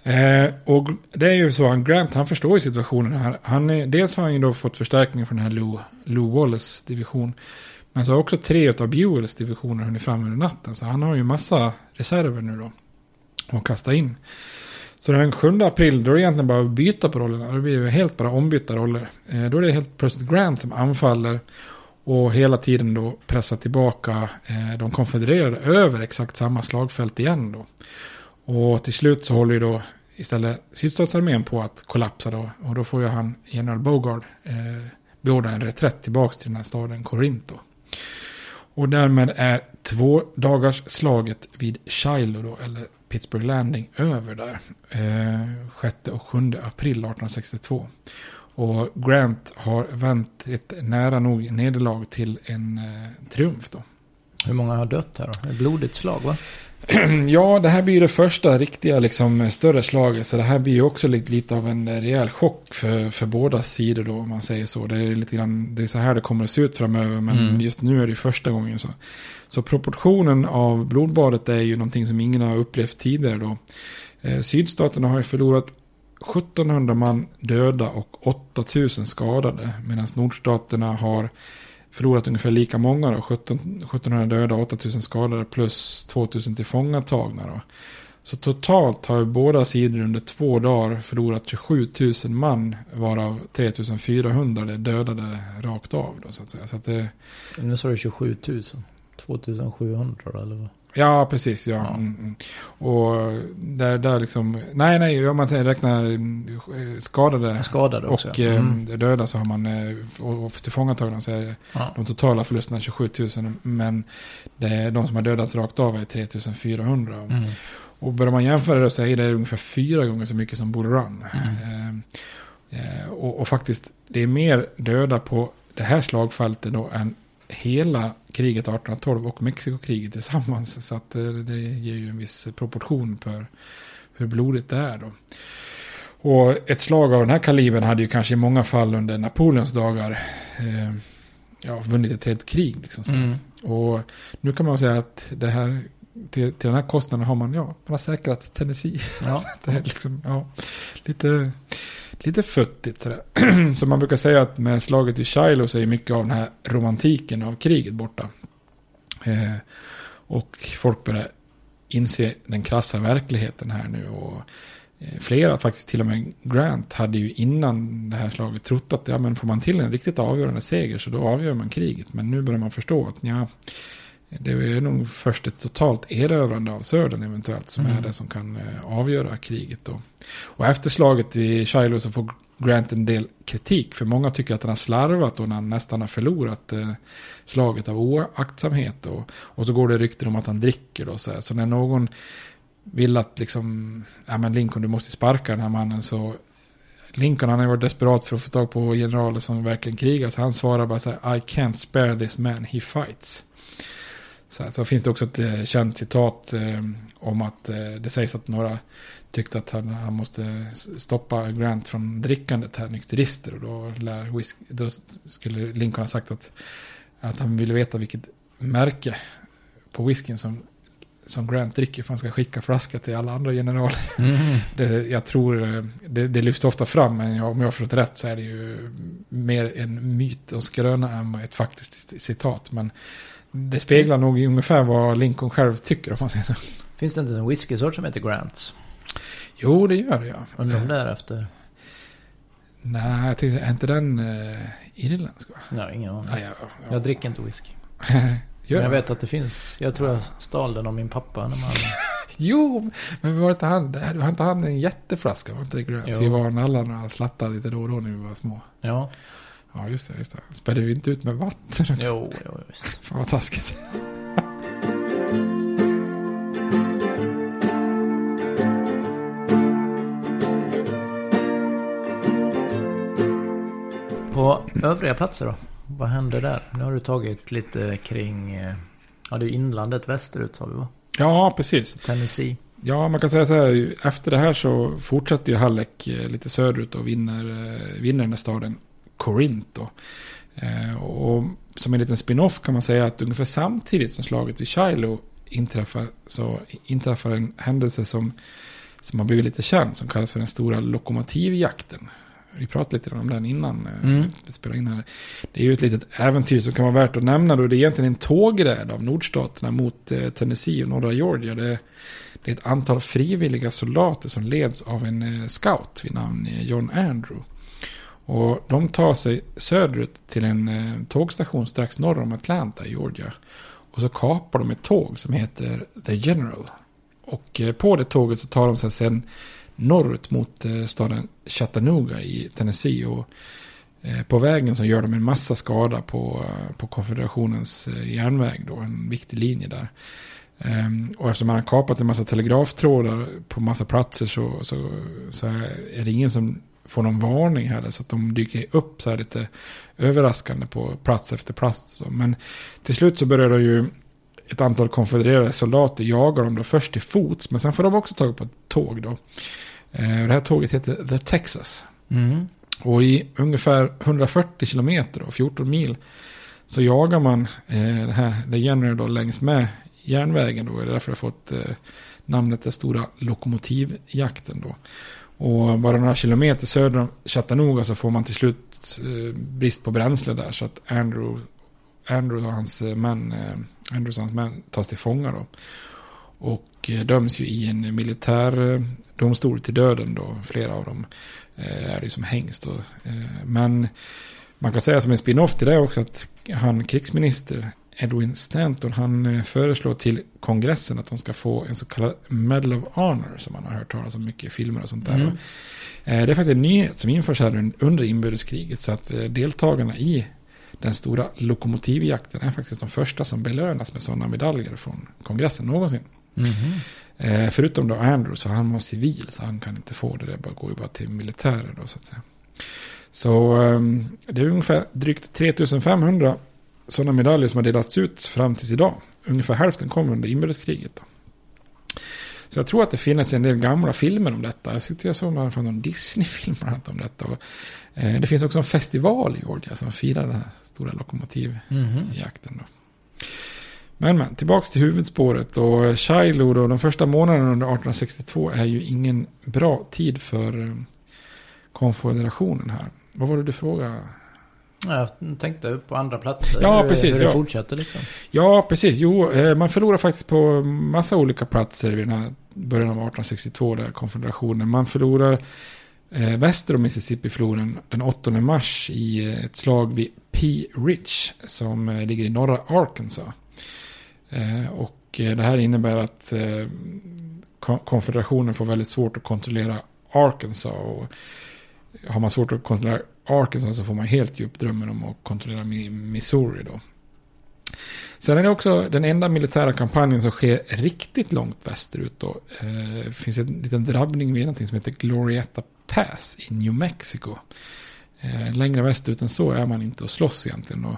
Eh, och det är ju så, han, Grant han förstår ju situationen här. Han är, dels har han ju då fått förstärkning från den här Lou, Lou Wallace division. Men så har också tre av Buells divisioner hunnit fram under natten. Så han har ju massa reserver nu då. att kasta in. Så den 7 april då är det egentligen bara att byta på rollerna. Det blir helt bara ombytta roller. Eh, då är det helt plötsligt Grant som anfaller. Och hela tiden då pressar tillbaka eh, de konfedererade över exakt samma slagfält igen då. Och till slut så håller ju då istället sydstatsarmén på att kollapsa då. Och då får ju han, general Bogard, eh, beordra en reträtt tillbaka till den här staden Korinto. Och därmed är två dagars slaget vid Shiloh då, eller Pittsburgh Landing över där. Eh, 6 och 7 april 1862. Och Grant har vänt ett nära nog nederlag till en eh, triumf då. Hur många har dött här då? Ett blodigt slag va? ja, det här blir det första riktiga liksom, större slaget. Så det här blir ju också lite, lite av en rejäl chock för, för båda sidor då, om man säger så. Det är, lite grann, det är så här det kommer att se ut framöver, men mm. just nu är det första gången så. Så proportionen av blodbadet är ju någonting som ingen har upplevt tidigare då. Eh, sydstaterna har ju förlorat 1700 man döda och 8000 skadade. Medan nordstaterna har förlorat ungefär lika många då. 17, 1700 döda, 8000 skadade plus 2000 tillfångatagna då. Så totalt har båda sidor under två dagar förlorat 27 000 man. Varav 3 400 är dödade rakt av. Då, så att säga. Så att det... Nu sa du 27 000. 2700 eller vad? Ja, precis. Ja. Mm, mm. Och där, där liksom, nej, nej, om man räknar eh, skadade, Skadade också, och ja. eh, Mm. döda så har man, eh, och, tillfångatagna så är Ja. de totala förlusterna 27 000. Men det de som har dödats rakt av är 3 400. Mm. Och börjar man jämföra det så är det ungefär fyra gånger så mycket som Bull Run. Mm. Eh, och, och faktiskt, det är mer döda på det här slagfältet då än hela kriget 1812 och Mexikokriget tillsammans. Så att eh, det ger ju en viss proportion för hur blodigt det är då. Och ett slag av den här kalibern hade ju kanske i många fall under Napoleons dagar eh, ja, vunnit ett helt krig. Liksom. Mm. Och nu kan man säga att det här, till, till den här kostnaden har man, ja, man har säkrat Tennessee. Ja. Det är liksom, ja, lite, lite futtigt sådär. så man brukar säga att med slaget vid Shiloh så är mycket av den här romantiken av kriget borta. Eh, och folk börjar inse den krassa verkligheten här nu. Och eh, flera, faktiskt till och med Grant, hade ju innan det här slaget trott att ja, men får man till en riktigt avgörande seger så då avgör man kriget. Men nu börjar man förstå att ja, det är nog först ett totalt erövrande av södern eventuellt som är Mm. det som kan eh, avgöra kriget. Då. Och efter slaget i Shiloh så får Grant en del kritik. För många tycker att han har slarvat och han nästan har förlorat eh, slaget av oaktsamhet. Och, och så går det rykten om att han dricker. Då, så, så när någon vill att liksom, ja men Lincoln du måste sparka den här mannen så Lincoln han har varit desperat för att få tag på generaler som verkligen krigar. Så han svarar bara så här, I can't spare this man, he fights. Så, så finns det också ett eh, känt citat eh, om att eh, det sägs att några tyckte att han, han måste stoppa Grant från drickandet här, nykterister. Och då, lär whisk, då skulle Lincoln ha sagt att, att han ville veta vilket märke på whiskyn som, som Grant dricker för han ska skicka flaska till alla andra generaler. Mm. Det, jag tror, det, det lyfts ofta fram, men jag, om jag har förstått rätt så är det ju mer en myt och skröna än ett faktiskt citat. Men det speglar nog ungefär vad Lincoln själv tycker om man säger så. Finns det inte en whiskysort som heter Grants? Jo, det gör det ja. Undrar om det är efter... Nej, jag tänkte, är inte den uh, irländsk va? Nej, ingen aning. Ja, ja, ja. Jag dricker inte whisky. Men jag vet att det finns. Jag tror jag stal den av min pappa när man... Jo, men var inte han, har inte han en jätteflaska? Var inte det Grant? Jo. Vi var alla några slattade lite då och då när vi var små. Ja. Ja, just det, just det. Spädde vi inte ut med vatten också? Jo, jo, visst. Fan vad taskigt. På övriga platser då? Vad händer där? Nu har du tagit lite kring... eh, Ja, det är inlandet västerut sa vi va? Ja, precis. Tennessee. Ja, man kan säga så här. Efter det här så fortsätter ju Halleck eh, lite söderut och vinner, eh, vinner den här staden Corinth. Då. Eh, Och som en liten spin-off kan man säga att ungefär samtidigt som slaget vid Shiloh inträffar så inträffar en händelse som, som har blivit lite känd som kallas för den stora lokomotivjakten. Vi pratade lite om den innan eh, Mm. vi spelade in här. Det är ju ett litet äventyr som kan vara värt att nämna då. Det är egentligen en tågräd av nordstaterna mot eh, Tennessee och norra Georgia. Det, det är ett antal frivilliga soldater som leds av en scout vid namn John Andrew. Och de tar sig söderut till en eh, tågstation strax norr om Atlanta i Georgia. Och så kapar de ett tåg som heter The General. Och eh, på det tåget så tar de sig sen norrut mot eh, staden Chattanooga i Tennessee. Och på vägen så gör de en massa skada på, på konfederationens järnväg då, en viktig linje där. Ehm, och eftersom man har kapat en massa telegraftrådar på massa platser så, så, så är det ingen som får någon varning heller. Så att de dyker upp så här lite överraskande på plats efter plats. Så. Men till slut så börjar det ju ett antal konfedererade soldater jaga dem då först till fots. Men sen får de också tag på ett tåg då. Eh, det här tåget heter The Texas. Mm. Och i ungefär 140 kilometer och 14 mil så jagar man eh, det här The General då längs med järnvägen då. Det är därför det har fått eh, namnet den stora lokomotivjakten då. Och bara några kilometer söder om Chattanooga så får man till slut eh, brist på bränsle där. Så att Andrew, Andrew och hans eh, män, eh, Andrews och hans män tas till fånga då. Och döms ju i en militär domstol till döden då. Flera av dem är det som hängst då. Men man kan säga som en spin-off till det också att han krigsminister Edwin Stanton, han eh, föreslår till kongressen att de ska få en så kallad Medal of Honor som man har hört talas om mycket i filmer och sånt där. Mm. Eh, Det är faktiskt en nyhet som införs här under inbördeskriget så att eh, deltagarna i den stora lokomotivjakten är faktiskt de första som belönas med sådana medaljer från kongressen någonsin. Eh, förutom då Andrews, för han var civil så han kan inte få det. Det bara- går ju bara till militärer då så att säga. Så ehm, det är ungefär drygt 3500 sådana medaljer som har delats ut fram tills idag. Ungefär hälften kom under inbördeskriget. Då. Så jag tror att det finns en del gamla filmer om detta. Jag tyckte jag såg man från någon Disney-film om detta. Och, eh, det finns också en festival i Georgia som firar den här stora lokomotivjakten. Då. Men, men, tillbaka till huvudspåret. Och Shiloh då, de första månaderna under 1862 är ju ingen bra tid för eh, konfederationen här. Vad var det du frågade? Ja, Jag tänkte på andra platser. Ja, hur, precis, Hur det ja. fortsätter liksom. Ja, precis. Jo, eh, man förlorar faktiskt på massa olika platser vid den här början av 1862, där konfederationen. Man förlorar eh, väster om Mississippi-floden den 8 mars i eh, ett slag vid P. Ridge som ligger i norra Arkansas. Eh, och det här innebär att eh, kon- konfederationen får väldigt svårt att kontrollera Arkansas. Och har man svårt att kontrollera Arkansas så får man helt ge upp drömmen om att kontrollera Mi- Missouri då. Sen är det också den enda militära kampanjen som sker riktigt långt västerut. Då. Eh, Det finns en liten drabbning vid någonting som heter Glorieta Pass i New Mexico. Eh, Längre västerut än så är man inte och slåss egentligen. Och,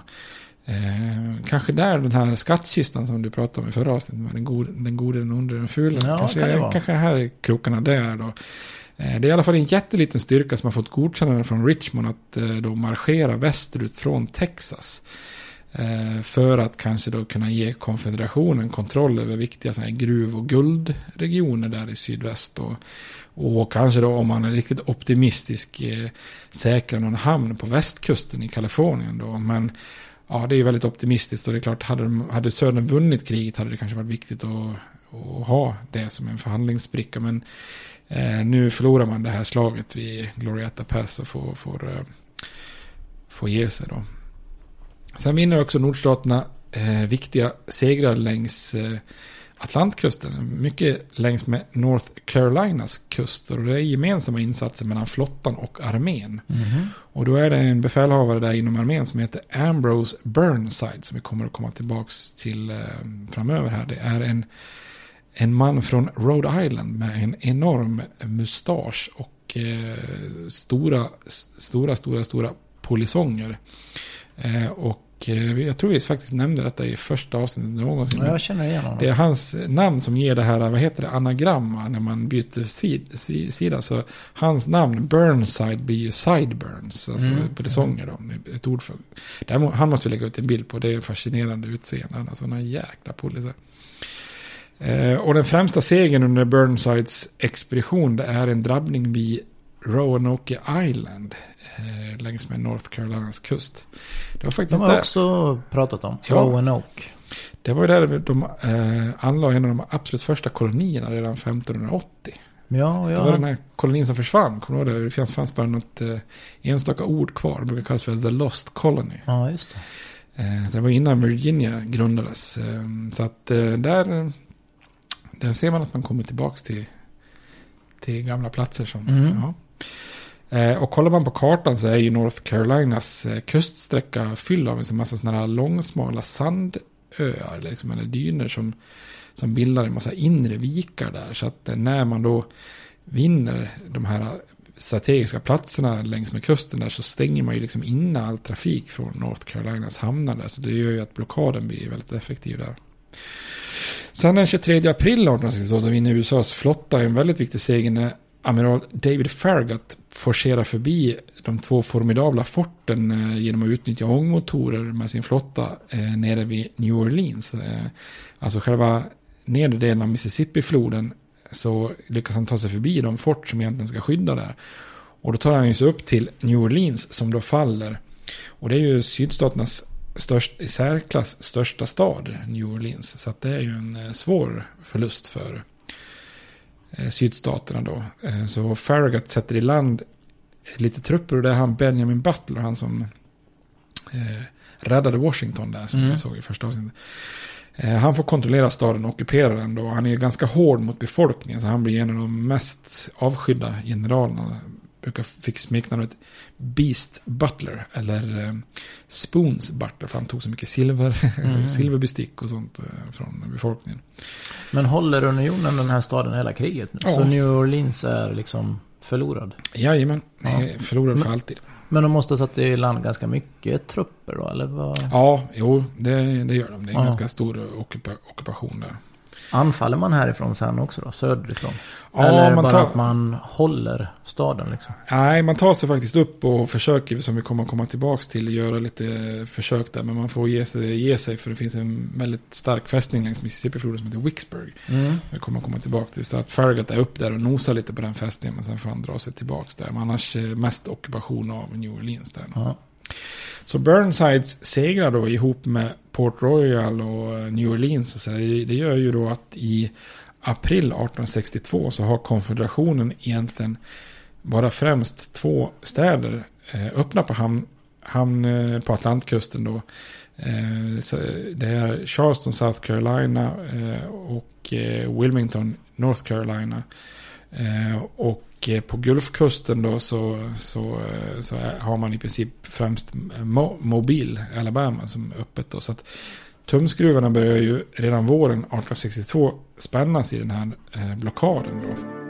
eh, kanske där den här skattkistan som du pratade om i förra avsnittet. Den gode, den, gode, den onde, den fula. Ja, kanske, kan kanske här är krokarna där då. Eh, det är i alla fall en jätteliten styrka som har fått godkännande från Richmond att eh, då marschera västerut från Texas. Eh, för att kanske då kunna ge konfederationen kontroll över viktiga såna här gruv och guldregioner där i sydväst. Och, och kanske då om man är riktigt optimistisk säkra någon hamn på västkusten i Kalifornien då. Men ja, det är ju väldigt optimistiskt och det är klart, hade, de, hade Södern vunnit kriget hade det kanske varit viktigt att, att ha det som en förhandlingsbricka. Men eh, nu förlorar man det här slaget vid Glorieta Pass och får, får, eh, får ge sig då. Sen vinner också nordstaterna eh, viktiga segrar längs eh, Atlantkusten. Mycket längs med North Carolinas kuster. Och det är gemensamma insatser mellan flottan och armén. Och då är det en befälhavare där inom armén som heter Ambrose Burnside. Som vi kommer att komma tillbaka till eh, framöver här. Det är en, en man från Rhode Island med en enorm mustasch och eh, stora, stora, stora, stora polisonger. Eh, och eh, jag tror vi faktiskt nämnde detta i första avsnittet någonsin. Ja, jag känner igen honom. Det är hans namn som ger det här, vad heter det, anagramma när man byter sid, si- sida. Så hans namn, Burnside, blir ju Sideburns, alltså Mm. polisonger då. Ett ord för. Däremot, han måste vi lägga ut en bild på, det är fascinerande utseende. Han har sådana jäkla poliser. Eh, och den främsta segern under Burnsides expedition det är en drabbning vid Roanoke Island. Eh, längs med North Carolinas kust. Det var faktiskt De har där. också pratat om. Ja. Roanoke. Det var ju där de eh, anlade en av de absolut första kolonierna redan 1580. Ja, Det var den ja. här kolonin som försvann. Kommer du ihåg det? Det fanns, fanns bara något eh, enstaka ord kvar. Det brukar kallas för The Lost Colony. Ja, just det. Eh, det var innan Virginia grundades. Eh, så att eh, där, där ser man att man kommer tillbaka till, till gamla platser. Som, Mm. ja. Eh, och kollar man på kartan så är ju North Carolinas eh, kuststräcka fylld av en massa sådana här långsmala sandöar. Liksom, eller dyner som, som bildar en massa inre vikar där. Så att eh, när man då vinner de här strategiska platserna längs med kusten där så stänger man ju liksom inne all trafik från North Carolinas hamnar där. Så det gör ju att blockaden blir väldigt effektiv där. Sen den 23 april 1862 vinner USAs flotta en väldigt viktig seger när amiral David Farragut forcerar förbi de två formidabla forten eh, genom att utnyttja ångmotorer med sin flotta eh, nere vid New Orleans. Eh, alltså själva nedre delen av Mississippi-floden så lyckas han ta sig förbi de fort som egentligen ska skydda där. Och då tar han ju sig upp till New Orleans som då faller. Och det är ju sydstaternas störst, i särklass största stad, New Orleans. Så det är ju en eh, svår förlust för eh, sydstaterna då. Eh, så Farragut sätter i land lite trupper och det är han Benjamin Butler, han som eh, räddade Washington där som Mm. jag såg i första avsnittet. Eh, Han får kontrollera staden och ockupera den då. Han är ju ganska hård mot befolkningen så han blir en av de mest avskydda generalerna. Brukar fick smeknamnet Beast Butler eller eh, Spoons Butler för han tog så mycket silver, Mm. silverbestick och sånt eh, från befolkningen. Men håller unionen den här staden hela kriget nu? Ja. Så New Orleans är liksom förlorad? Jajamän, Ja. ja. förlorade för Men- alltid. Men de måste ha satt i land ganska mycket trupper då, eller vad? Ja, jo, det, det gör de. Det är en Ja. ganska stor ockupa- ockupation där. Anfaller man härifrån sen också då, söderifrån? Ja, eller man bara tar- att man håller staden liksom? Nej, man tar sig faktiskt upp och försöker, som vi kommer att komma tillbaka till, göra lite försök där. Men man får ge sig, ge sig för det finns en väldigt stark fästning längs Mississippifloden som heter Vicksburg. Mm. Kommer att komma tillbaka till. Så att Farragut är upp där och nosar lite på den fästningen. Men sen får han dra sig tillbaka där. Men annars eh, mest ockupation av New Orleans där. Ja. Så Burnsides segrar då ihop med Port Royal och eh, New Orleans. Och så där, det, gör ju då att i april 1862 så har konfederationen egentligen bara främst två städer eh, öppna på hamn, hamn eh, på Atlantkusten då. Det är Charleston, South Carolina och Wilmington, North Carolina. Och Eh, på Gulfkusten då så, så, eh, så har man i princip främst mobil Alabama som är öppet då. Så att tumskruvarna börjar ju redan våren 1862 spännas i den här eh, blockaden då.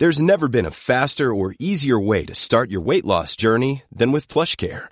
There's never been a faster or easier way to start your weight loss journey than with plush care.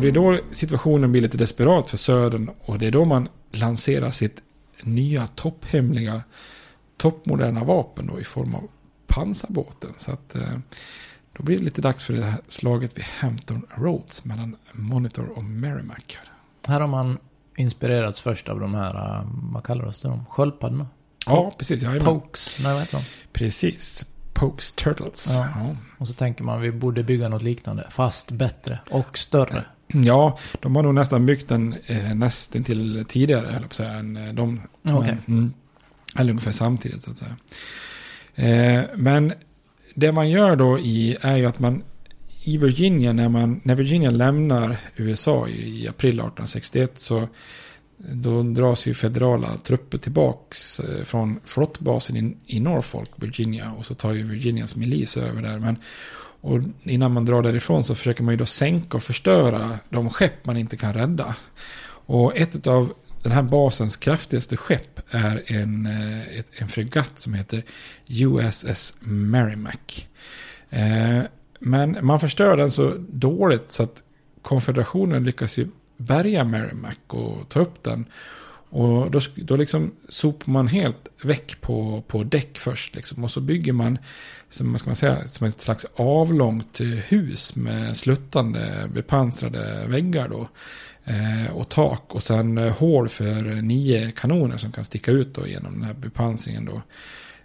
Och det är då situationen blir lite desperat för Södern. Och det är då man lanserar sitt nya topphemliga, toppmoderna vapen då i form av pansarbåten. Så att eh, då blir det lite dags för det här slaget vid Hampton Roads mellan Monitor och Merrimack. Här har man inspirerats först av de här, äh, vad kallar de? Sköldpaddorna? Ja, precis. jajamän. Pokes, nej vad heter de? Precis. Pokes Turtles. Ja. Ja. Och så tänker man vi borde bygga något liknande, fast bättre och större. Ja, de har nog nästan byggt den eh, nästan till tidigare, höll jag på att säga, än eh, de. Okej. Men, mm, eller ungefär samtidigt, så att säga. Eh, men det man gör då i, är ju att man i Virginia, när, man, när Virginia lämnar USA i, i april 1861, så då dras ju federala trupper tillbaks eh, från flottbasen i, i Norfolk, Virginia. Och så tar ju Virginias milis över där. Men, och innan man drar därifrån så försöker man ju då sänka och förstöra de skepp man inte kan rädda. Och ett av den här basens kraftigaste skepp är en, eh, en fregatt som heter USS Merrimack. Eh, men man förstör den så dåligt så att konfederationen lyckas ju bärga Merrimack och ta upp den. Och då, då liksom sopar man helt väck på, på däck först. Liksom. Och så bygger man, som, ska man säga, som ett slags avlångt eh, hus med sluttande bepansrade väggar då. Eh, och tak och sen eh, hål för nio kanoner som kan sticka ut då genom den här bepansringen då.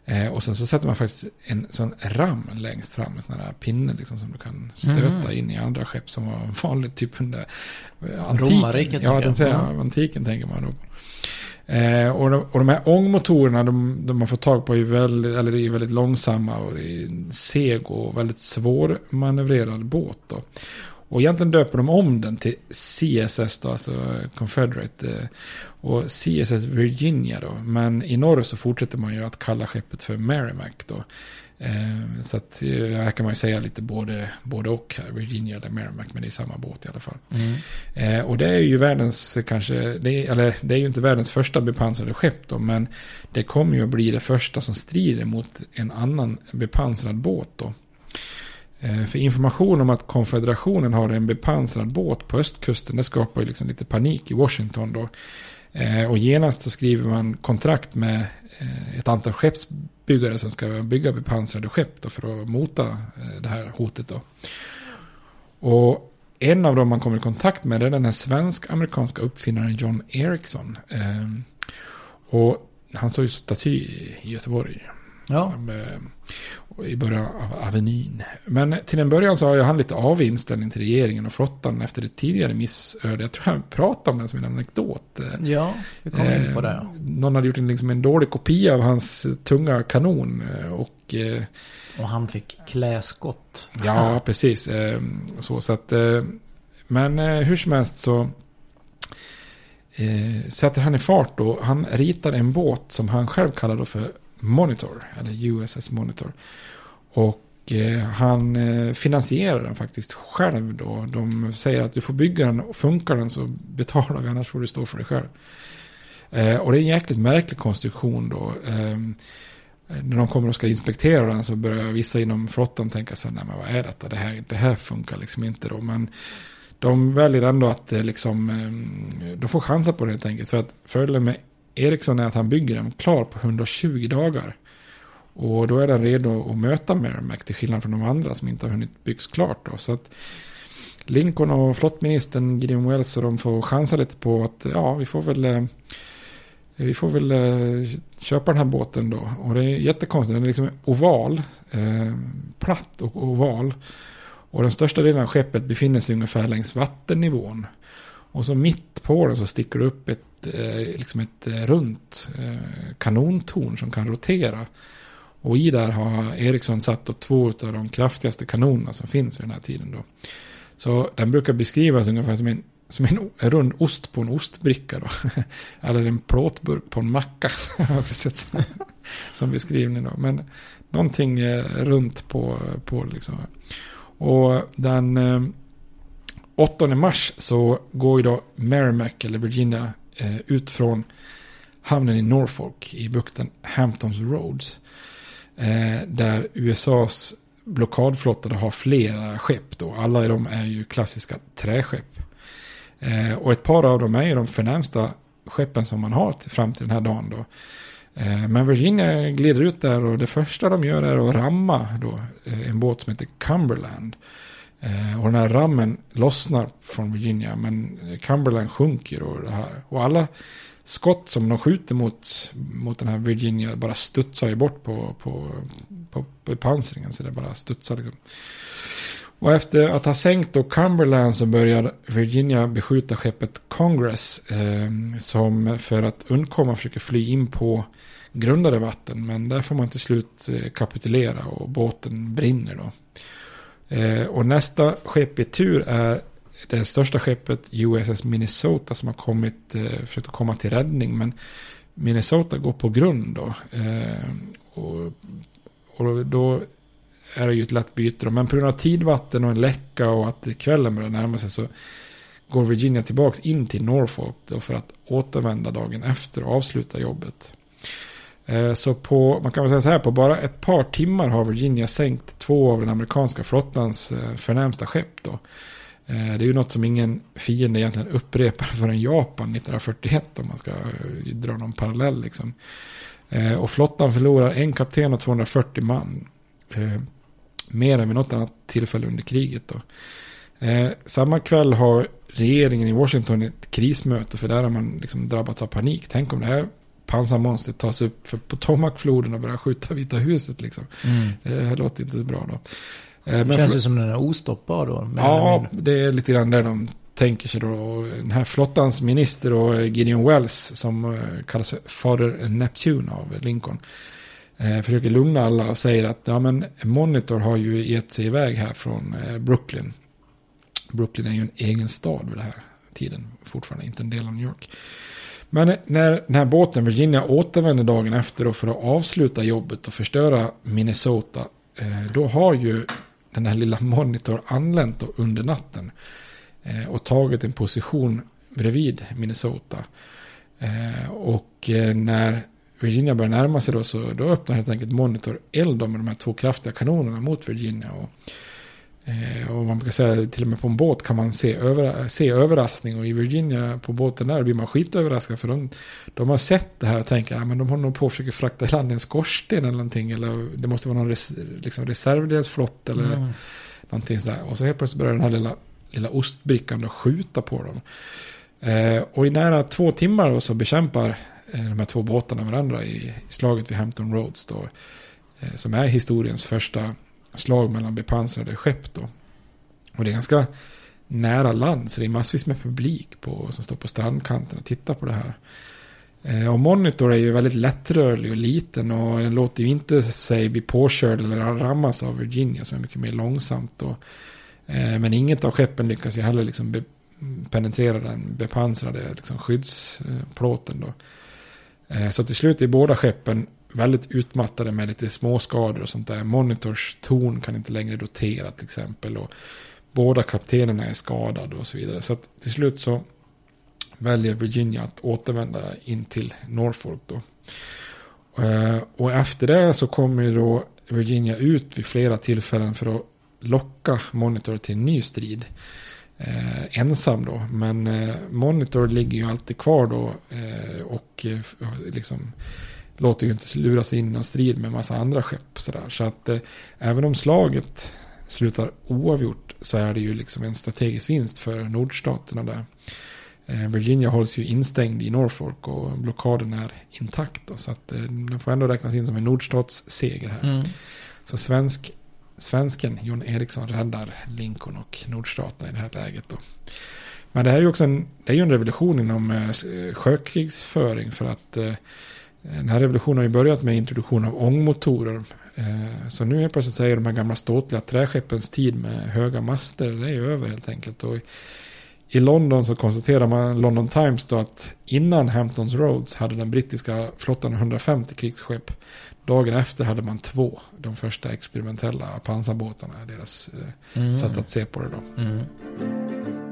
Eh, och sen så sätter man faktiskt en sån ram längst fram, en sån här pinne liksom, som du kan stöta Mhm. in i andra skepp som var vanligt typ under eh, antiken. Romarriket, Ja, tänker jag antiken tänker man då. Eh, och, de, och de här ångmotorerna de, de har fått tag på är väldigt, eller är väldigt långsamma och det är en seg och väldigt svårmanövrerad båt. Då. Och egentligen döper de om den till CSS då, alltså Confederate. Eh, och CSS Virginia då. Men i norr så fortsätter man ju att kalla skeppet för Merrimack då. Eh, Så att eh, här kan man ju säga lite både, både och här, Virginia eller Merrimack, men det är samma båt i alla fall. Mm. Eh, och det är ju världens, kanske, det är, eller det är ju inte världens första bepansrade skepp då, men det kommer ju att bli det första som strider mot en annan bepansrad båt då. Eh, för information om att konfederationen har en bepansrad båt på östkusten, det skapar ju liksom lite panik i Washington då. Eh, och genast så skriver man kontrakt med eh, ett antal byggare som ska bygga bepansrade skepp då för att mota eh, det här hotet då. Och en av dem man kommer i kontakt med är den här svensk-amerikanska uppfinnaren John Ericsson. Eh, och han står ju staty i Göteborg. Ja. Eh, I början av Avenyn. Men till en början så har han lite avinställning till regeringen och flottan efter ett tidigare missöde. Jag tror jag pratade om den som en anekdot. Eh, Ja, vi kommer in på det. Eh, Någon hade gjort en, liksom en dålig kopia av hans tunga kanon. eh, Och eh, Och han fick kläskott. Ja, precis. Eh, Så, så att, eh, men eh, hur som helst så eh, sätter han i fart då. Han ritar en båt som han själv kallar då för Monitor, eller USS Monitor. Och eh, han eh, finansierar den faktiskt själv då. De säger att du får bygga den och funkar den så betalar vi, annars får du stå för det själv. Eh, och det är en jäkligt märklig konstruktion då. Eh, när de kommer och ska inspektera den så börjar vissa inom flottan tänka sig, nej men vad är detta? Det här, det här funkar liksom inte då. Men de väljer ändå att eh, liksom, ehm, de får chansa på det helt enkelt. För att fördelen med Ericsson är att han bygger den klar på 120 dagar. Och då är den redo att möta Merrimack till skillnad från de andra som inte har hunnit byggs klart. Då. Så att Lincoln och flottministern Gideon Wells och de får chansa lite på att ja, vi får väl eh, vi får väl eh, köpa den här båten då. Och det är jättekonstigt. Den är liksom oval. Eh, platt och oval. Och den största delen av skeppet befinner sig ungefär längs vattennivån. Och så mitt på den så sticker det upp ett, eh, liksom ett eh, runt eh, kanontorn som kan rotera. Och i där har Ericsson satt två av de kraftigaste kanonerna som finns vid den här tiden då. Så den brukar beskrivas ungefär som en, som en, rund ost på en ostbricka då. Eller en plåtburk på en macka. har också sett som, som beskrivning då. Men någonting runt på, på liksom. Och den eh, 8 mars så går ju då Merrimack eller Virginia eh, ut från hamnen i Norfolk i bukten Hamptons Roads. Eh, där USAs blockadflotta har flera skepp då. Alla de dem är ju klassiska träskepp. Eh, och ett par av dem är ju de förnämsta skeppen som man har till, fram till den här dagen då. Eh, men Virginia glider ut där och det första de gör är att ramma då eh, en båt som heter Cumberland. Eh, och den här rammen lossnar från Virginia men Cumberland sjunker och det här. Och alla skott som de skjuter mot, mot den här Virginia bara studsar ju bort på, på, på, på pansringen. Så det bara studsar liksom. Och efter att ha sänkt då Cumberland så börjar Virginia beskjuta skeppet Congress. Eh, som för att undkomma försöker fly in på grundare vatten. Men där får man till slut eh, kapitulera och båten brinner då. Eh, och nästa skepp i tur är det största skeppet USS Minnesota som har kommit, eh, försökt att komma till räddning. Men Minnesota går på grund då. Eh, och, och då är det ju ett lätt byte. Då. Men på grund av tidvatten och en läcka och att kvällen börjar närma sig så går Virginia tillbaka in till Norfolk då för att återvända dagen efter och avsluta jobbet. Eh, så på, man kan väl säga så här, på bara ett par timmar har Virginia sänkt två av den amerikanska flottans eh, förnämsta skepp då. Eh, det är ju något som ingen fiende egentligen upprepar förrän Japan 1941 om man ska dra någon parallell liksom. Och flottan förlorar en kapten och 240 man. Mer än vid något annat tillfälle under kriget då. Samma kväll har regeringen i Washington ett krismöte för där har man liksom drabbats av panik. Tänk om det här pansarmonstret tas upp för Potomacfloden och börjar skjuta Vita huset liksom. Mm. Det här låter inte så bra då. Eh, Känns fl- det som den är ostoppbar då? Ja, det är lite grann där de tänker sig då. Den här flottans minister och Gideon Wells som eh, kallas för Fader Neptune av Lincoln. Eh, försöker lugna alla och säger att ja, men Monitor har ju gett sig iväg här från eh, Brooklyn. Brooklyn är ju en egen stad vid den här tiden. Fortfarande inte en del av New York. Men när den här båten Virginia återvänder dagen efter för att avsluta jobbet och förstöra Minnesota. Eh, då har ju den här lilla Monitor anlänt under natten. Eh, och tagit en position bredvid Minnesota. Eh, och när Virginia börjar närma sig då så då öppnar helt enkelt Monitor eld med de här två kraftiga kanonerna mot Virginia. Och och man brukar säga till och med på en båt kan man se, över, se överraskning. Och i Virginia på båten där blir man skitöverraskad. För de, de har sett det här och tänker att ja, de håller nog på att försöka frakta i land en skorsten eller någonting. Eller det måste vara någon res, liksom reservdelsflott eller mm. någonting sådär. Och så helt plötsligt börjar den här lilla, lilla ostbrickan då skjuta på dem. Eh, och i nära två timmar så bekämpar eh, de här två båtarna varandra i, i slaget vid Hampton Roads. Då, eh, som är historiens första slag mellan bepansrade skepp då. Och det är ganska nära land så det är massvis med publik på, som står på strandkanten och tittar på det här. Eh, och Monitor är ju väldigt lättrörlig och liten och den låter ju inte sig bli påkörd eller rammas av Virginia som är mycket mer långsamt. Och, eh, men inget av skeppen lyckas ju heller liksom be, penetrera den bepansrade liksom skyddsplåten. Då. Eh, så till slut är båda skeppen väldigt utmattade med lite småskador och sånt där. Monitors torn kan inte längre rotera till exempel. Och båda kaptenerna är skadade och så vidare. Så att till slut så väljer Virginia att återvända in till Norfolk då. Eh, och efter det så kommer då Virginia ut vid flera tillfällen för att locka Monitor till en ny strid. Eh, ensam då. Men eh, Monitor ligger ju alltid kvar då. Eh, och eh, liksom låter ju inte lura sig in i någon strid med massa andra skepp. Sådär. Så att eh, även om slaget slutar oavgjort så är det ju liksom en strategisk vinst för nordstaterna där. Eh, Virginia hålls ju instängd i Norfolk och blockaden är intakt. Då, så att eh, den får ändå räknas in som en nordstatsseger här. Mm. Så svensk, svensken John Eriksson räddar Lincoln och nordstaterna i det här läget. Då. Men det här är ju också en, det är ju en revolution inom eh, sjökrigsföring för att eh, den här revolutionen har ju börjat med introduktion av ångmotorer. Eh, så nu är plötsligt säger de här gamla ståtliga träskeppens tid med höga master, det är över helt enkelt. Och i London så konstaterar man, London Times då, att innan Hamptons Roads hade den brittiska flottan 150 krigsskepp. Dagen efter hade man två, de första experimentella pansarbåtarna, deras eh, mm. sätt att se på det då. Mm.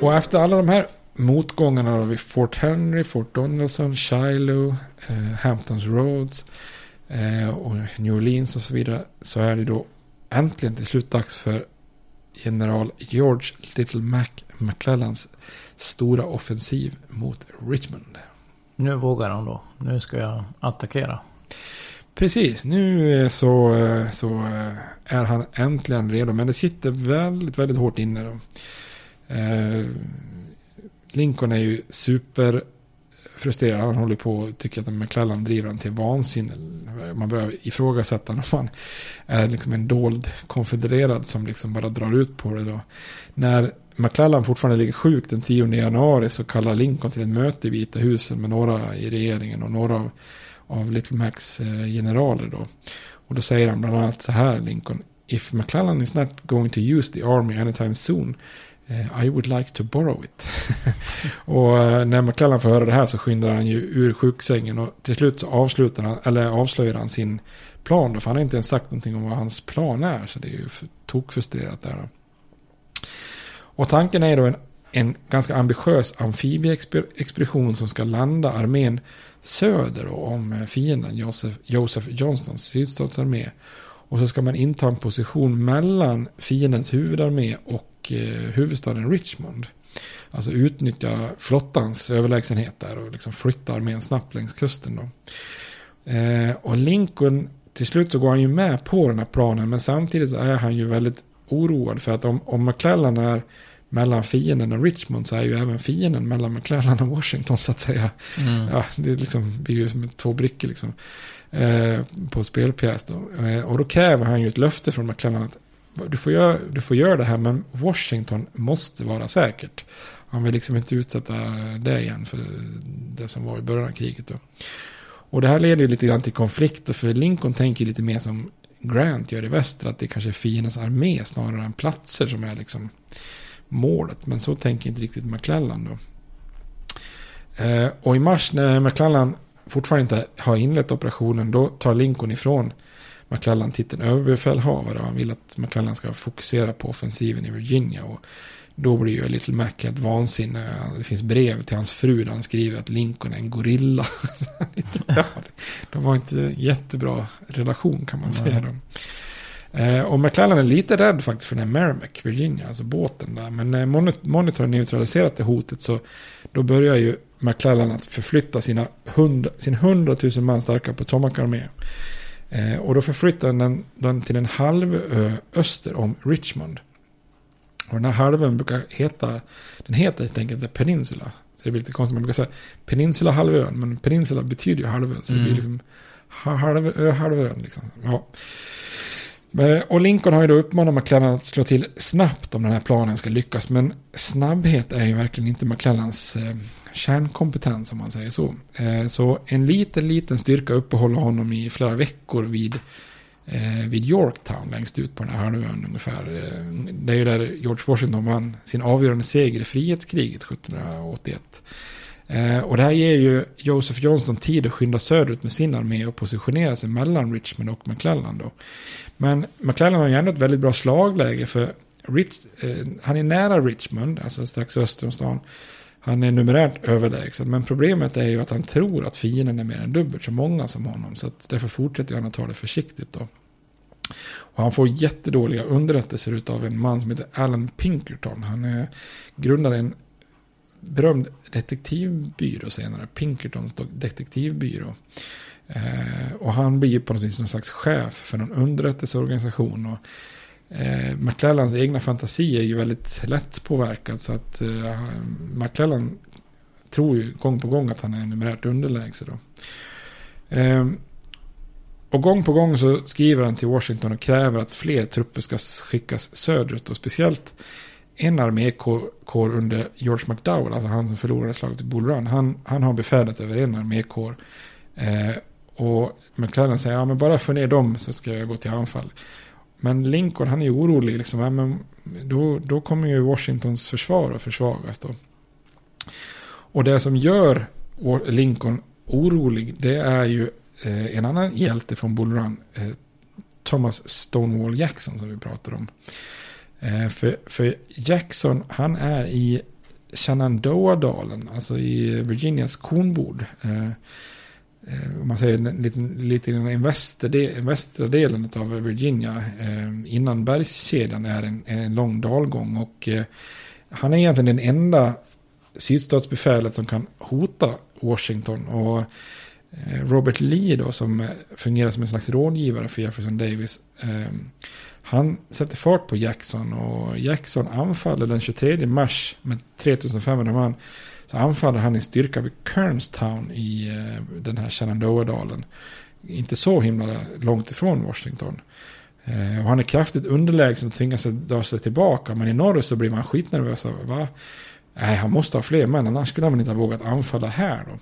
Och efter alla de här motgångarna vid Fort Henry, Fort Donaldson, Shiloh, eh, Hamptons Roads eh, och New Orleans och så vidare. Så är det då äntligen till slut dags för general George Little Mac McClellans stora offensiv mot Richmond. Nu vågar han då. Nu ska jag attackera. Precis, nu så, eh, så eh, är han äntligen redo. Men det sitter väldigt, väldigt hårt inne. Då. Eh, Lincoln är ju super frustrerad. Han håller på och tycker att McClellan driver han till vansinne. Man börjar ifrågasätta om han är liksom en dold konfedererad som liksom bara drar ut på det då. När McClellan fortfarande ligger sjuk den 10 januari så kallar Lincoln till ett möte i Vita huset med några i regeringen och några av, av Little Macs eh, generaler då. Och då säger han bland annat så här Lincoln. If McClellan is not going to use the army anytime soon Eh, I would like to borrow it. och eh, när McClellan får höra det här så skyndar han ju ur sjuksängen och till slut så avslutar han, eller avslöjar han sin plan då, för han har inte ens sagt någonting om vad hans plan är, så det är ju tokfrustrerat där då. Och tanken är då en, en ganska ambitiös amfibieexpedition som ska landa armén söder då, om eh, fienden Joseph, Joseph Johnstons sydstatsarmé. Och så ska man inta en position mellan fiendens huvudarmé och eh, huvudstaden Richmond. Alltså utnyttja flottans överlägsenhet där och liksom flytta armén snabbt längs kusten. Då. Eh, och Lincoln, till slut så går han ju med på den här planen men samtidigt så är han ju väldigt oroad för att om, om McClellan är mellan fienden och Richmond så är ju även fienden mellan McClellan och Washington så att säga. Mm. Ja, det liksom blir ju som två brickor liksom. Eh, på spelpjäs då. Eh, och då kräver han ju ett löfte från McLennan att du får, göra, du får göra det här men Washington måste vara säkert. Han vill liksom inte utsätta det igen för det som var i början av kriget. Då. Och det här leder ju lite grann till konflikter för Lincoln tänker lite mer som Grant gör i väster. Att det kanske är fiendens armé snarare än platser som är liksom målet. Men så tänker inte riktigt McClellan då. Eh, och i mars när McClellan fortfarande inte har inlett operationen då tar Lincoln ifrån McClellan titeln överbefälhavare. Och han vill att McClellan ska fokusera på offensiven i Virginia. Och då blir ju Little Mac helt vansinnig. Det finns brev till hans fru där han skriver att Lincoln är en gorilla. De var inte jättebra relation kan man säga. Då. Eh, och McClellan är lite rädd faktiskt för den här Merrimack, Virginia, alltså båten där. Men när har neutraliserat det hotet så då börjar ju McClellan att förflytta sina 100, sin 100 000 man starka Potomac-armé. Eh, och då förflyttar den den till en halvö öster om Richmond. Och den här halvön brukar heta, den heter helt enkelt The Peninsula. Så det blir lite konstigt, man brukar säga Peninsula halvön, men Peninsula betyder ju halvön. Så mm. det blir mm. liksom halvö, halvön liksom. Ja. Och Lincoln har ju då uppmanat McClellan att slå till snabbt om den här planen ska lyckas. Men snabbhet är ju verkligen inte McClellans eh, kärnkompetens om man säger så. Eh, så en liten, liten styrka uppehåller honom i flera veckor vid, eh, vid Yorktown längst ut på den här halvön ungefär. Eh, det är ju där George Washington vann sin avgörande seger i frihetskriget 1781. Och det här ger ju Joseph Johnston tid att skynda söderut med sin armé och positionera sig mellan Richmond och McClellan då. Men McClellan har ju ändå ett väldigt bra slagläge för Rich, eh, han är nära Richmond, alltså strax öster om stan. Han är numerärt överlägsen, men problemet är ju att han tror att fienden är mer än dubbelt så många som honom. Så att därför fortsätter han att ta det försiktigt då. Och han får jättedåliga underrättelser av en man som heter Alan Pinkerton. Han är grundare en berömd detektivbyrå senare, Pinkertons detektivbyrå. Eh, och han blir på något vis någon slags chef för någon underrättelseorganisation. Och, eh, McClellans egna fantasi är ju väldigt lätt påverkad. Så att eh, McClellan tror ju gång på gång att han är numerärt underlägsen. Då. Eh, och gång på gång så skriver han till Washington och kräver att fler trupper ska skickas söderut. Och speciellt en armékår under George McDowell, alltså han som förlorade slaget i Bull Run. Han, han har befälet över en armékår. Eh, och McClellan säger, ja men bara få ner dem så ska jag gå till anfall. Men Lincoln han är orolig, liksom, ja, men då, då kommer ju Washingtons försvar att försvagas då. Och det som gör Lincoln orolig, det är ju eh, en annan hjälte från Bull Run, eh, Thomas Stonewall Jackson som vi pratar om. Eh, för, för Jackson, han är i Shenandoah-dalen, alltså i Virginias kornbord. Eh, Eh, om man säger lite, lite i den västra delen av Virginia eh, innan bergskedjan är en, en lång dalgång. Och eh, han är egentligen den enda sydstatsbefälet som kan hota Washington. Och Robert Lee då som fungerar som en slags rådgivare för Jefferson Davis. Han sätter fart på Jackson och Jackson anfaller den 23 mars med 3500 man så anfaller han i styrka vid Kernstown i eh, den här Shenandoah-dalen. Inte så himla långt ifrån Washington. Eh, och han är kraftigt underlägsen och tvingas dra sig tillbaka. Men i norr så blir man skitnervös. Va? Nej, han måste ha fler män, annars skulle han inte ha vågat anfalla här. Då.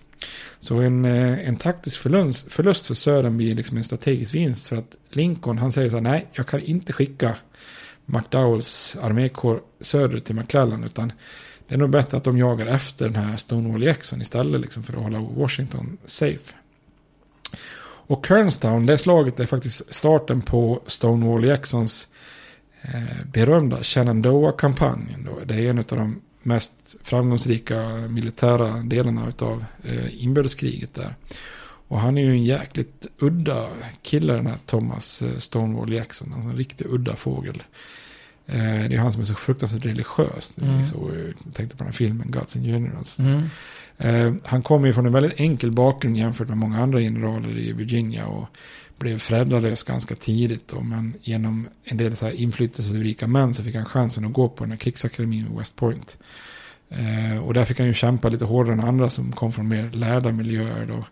Så en, eh, en taktisk förlust, förlust för Södern blir liksom en strategisk vinst. För att Lincoln, han säger så här, nej, jag kan inte skicka McDowells armékår söderut till McClellan. Utan det är nog bättre att de jagar efter den här Stonewall Jackson istället liksom för att hålla Washington safe. Och Kernstown, det slaget är faktiskt starten på Stonewall Jacksons eh, berömda Shenandoah-kampanjen. Det är en av de mest framgångsrika militära delarna av eh, inbördeskriget där. Och han är ju en jäkligt udda kille den här Thomas eh, Stonewall Jackson. Alltså en riktigt udda fågel. Eh, det är han som är så fruktansvärt religiös. Mm. Så, jag tänkte på den här filmen, Gods and Generals. Mm. Eh, han kommer ju från en väldigt enkel bakgrund jämfört med många andra generaler i Virginia. Och blev föräldralös ganska tidigt. Då, men genom en del så här inflytelserika män så fick han chansen att gå på den här krigsakademin vid West Point. Eh, och där fick han ju kämpa lite hårdare än andra som kom från mer lärda miljöer. Då.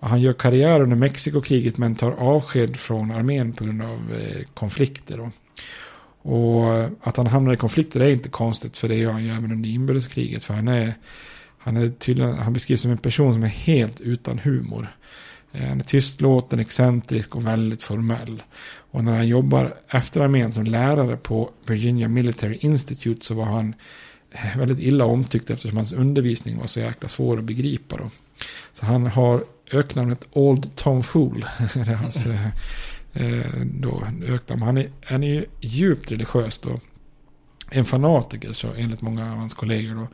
Han gör karriär under Mexikokriget men tar avsked från armén på grund av konflikter. Då. Och att han hamnar i konflikter är inte konstigt för det gör han ju även under inbördeskriget. För han är, han är tydligen, han beskrivs som en person som är helt utan humor. Eh, han är tystlåten, excentrisk och väldigt formell. Och när han jobbar efter armén som lärare på Virginia Military Institute så var han eh, väldigt illa omtyckt eftersom hans undervisning var så jäkla svår att begripa. Då. Så han har öknamnet Old Tom Fool. det är hans eh, Eh, då, öknamn. Han är, han är djupt religiös då. En fanatiker så enligt många av hans kollegor då.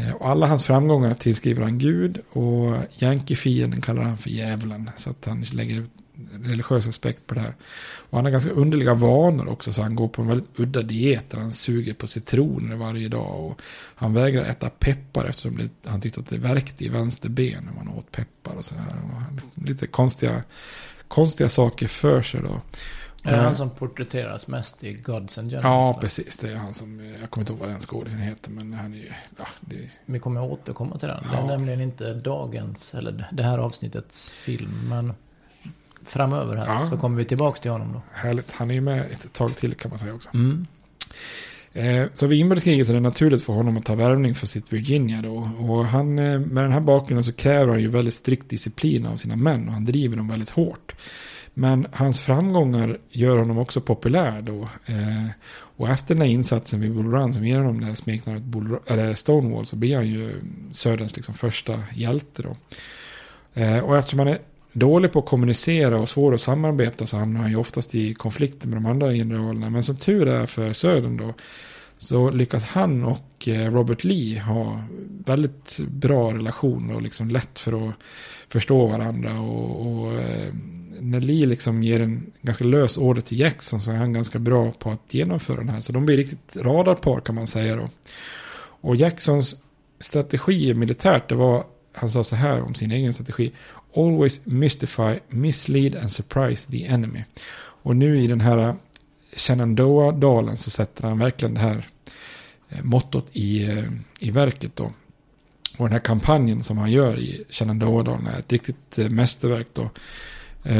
Eh, och alla hans framgångar tillskriver han Gud och Yankee-fienden kallar han för djävulen. Så att han lägger religiös aspekt på det här. Och han har ganska underliga vanor också. Så han går på en väldigt udda diet där han suger på citroner varje dag. Och han vägrar äta peppar eftersom han tyckte att det värkte i vänster ben när man åt peppar. Och så här. Och lite konstiga, konstiga saker för sig då. Är det han som porträtteras mest i Gods and Generals? Ja, precis. Det är han som, jag kommer inte ihåg vad den skådisen heter, men han är ju, ja, det... Vi kommer att återkomma till den. Ja. Det är nämligen inte dagens, eller det här avsnittets film, men framöver här Ja. så kommer vi tillbaka till honom då. Härligt. Han är ju med ett tag till kan man säga också. Mm. Eh, så vid inbördeskriget så är det naturligt för honom att ta värvning för sitt Virginia då. Och han, eh, med den här bakgrunden så kräver han ju väldigt strikt disciplin av sina män och han driver dem väldigt hårt. Men hans framgångar gör honom också populär då. Eh, och efter den här insatsen vid Bull Run som ger honom det här smeknamnet Bull- eller Stonewall så blir han ju Söderns liksom första hjälte då. Och eftersom han är dålig på att kommunicera och svår att samarbeta så hamnar han ju oftast i konflikter med de andra generalerna. Men som tur är för Södern då så lyckas han och eh, Robert Lee ha väldigt bra relationer och liksom lätt för att förstå varandra. Och, och eh, när Lee liksom ger en ganska lös order till Jackson så är han ganska bra på att genomföra den här. Så de blir riktigt radarpar kan man säga då. Och Jacksons strategi militärt, det var, han sa så här om sin egen strategi. Always mystify, mislead and surprise the enemy. Och nu i den här Shenandoah-dalen så sätter han verkligen det här eh, mottot i, eh, i verket då. Och den här kampanjen som han gör i Shenandoah-dalen är ett riktigt eh, mästerverk då.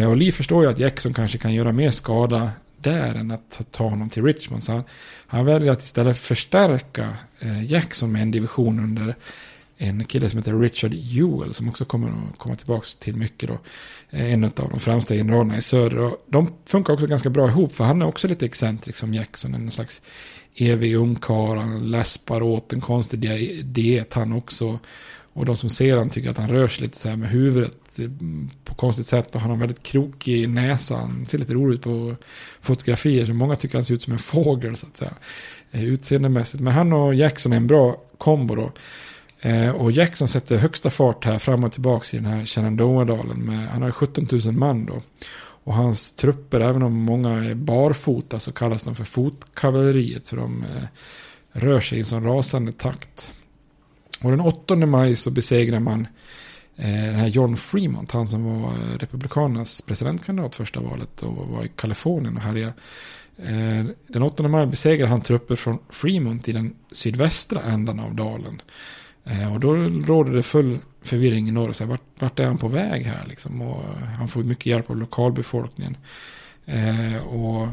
Och Lee förstår ju att Jackson kanske kan göra mer skada där än att ta honom till Richmond. Så han, han väljer att istället förstärka Jackson med en division under en kille som heter Richard Jewell som också kommer att komma tillbaka till mycket då. Eh, en av de främsta generalerna i söder. Och de funkar också ganska bra ihop för han är också lite excentrisk som Jackson. En slags evig ungkarl. Han läspar åt en konstig diet han också. Och de som ser han tycker att han rör sig lite så här med huvudet eh, på konstigt sätt. Och han har väldigt krokig näsa. Han ser lite rolig ut på fotografier. Så många tycker han ser ut som en fågel så att säga. Eh, utseendemässigt. Men han och Jackson är en bra kombo då. Eh, och Jackson sätter högsta fart här fram och tillbaka i den här Shenandoah-dalen. Han har 17 000 man då. Och hans trupper, även om många är barfota så kallas de för fotkavalleriet. För de eh, rör sig i en sån rasande takt. Och den 8 maj så besegrar man eh, den här John Fremont. Han som var eh, Republikanernas presidentkandidat första valet. Och var i Kalifornien och härjade. Eh, den 8 maj besegrar han trupper från Fremont i den sydvästra ändan av dalen. Eh, och då råder det full förvirring i norr. Så här, vart, vart är han på väg här liksom? Och han får mycket hjälp av lokalbefolkningen. Eh, och,